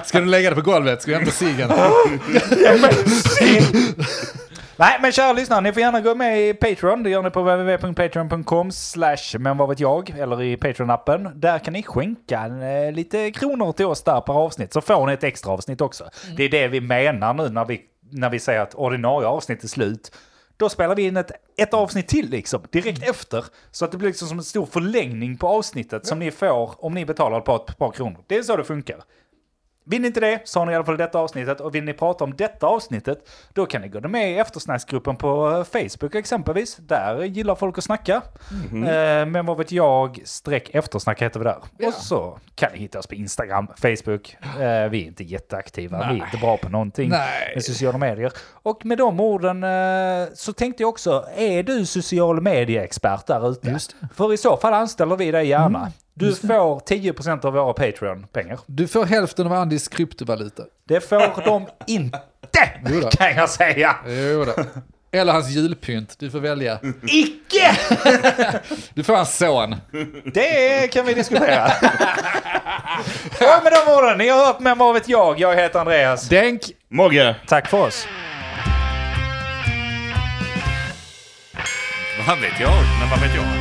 Ska du lägga det på golvet? Ska jag hämta ciggen? [LAUGHS] [LAUGHS] Nej, men kära lyssnare, ni får gärna gå med i Patreon. Det gör ni på www.patreon.com slash men vad vet jag, eller i Patreon-appen. Där kan ni skänka eh, lite kronor till oss där per avsnitt, så får ni ett extra avsnitt också. Det är det vi menar nu när vi, när vi säger att ordinarie avsnitt är slut. Då spelar vi in ett, ett avsnitt till liksom, direkt efter. Så att det blir liksom som en stor förlängning på avsnittet som ni får om ni betalar ett par, ett par kronor. Det är så det funkar. Vill ni inte det så har ni i alla fall detta avsnittet och vill ni prata om detta avsnittet då kan ni gå med i eftersnacksgruppen på eh, Facebook exempelvis. Där gillar folk att snacka. Eh, men vad vet jag, streck eftersnack heter vi där. Ja. Och så kan ni hitta oss på Instagram, Facebook. Eh, vi är inte jätteaktiva, vi är inte bra på någonting Nej. med sociala medier. Och med de orden eh, så tänkte jag också, är du social medieexpert där ute? För i så fall anställer vi dig gärna. Du får 10% av våra Patreon-pengar. Du får hälften av Andys kryptovaluta. Det får de inte, [LAUGHS] kan jag säga. Jo då. Eller hans julpynt. Du får välja. Icke! [LAUGHS] Du får hans son. Det kan vi diskutera. Och med de orden, ni har hört med vad vet jag. Jag heter Andreas. Denk. Mogge. Tack för oss. Vad vet jag? Men vad vet jag?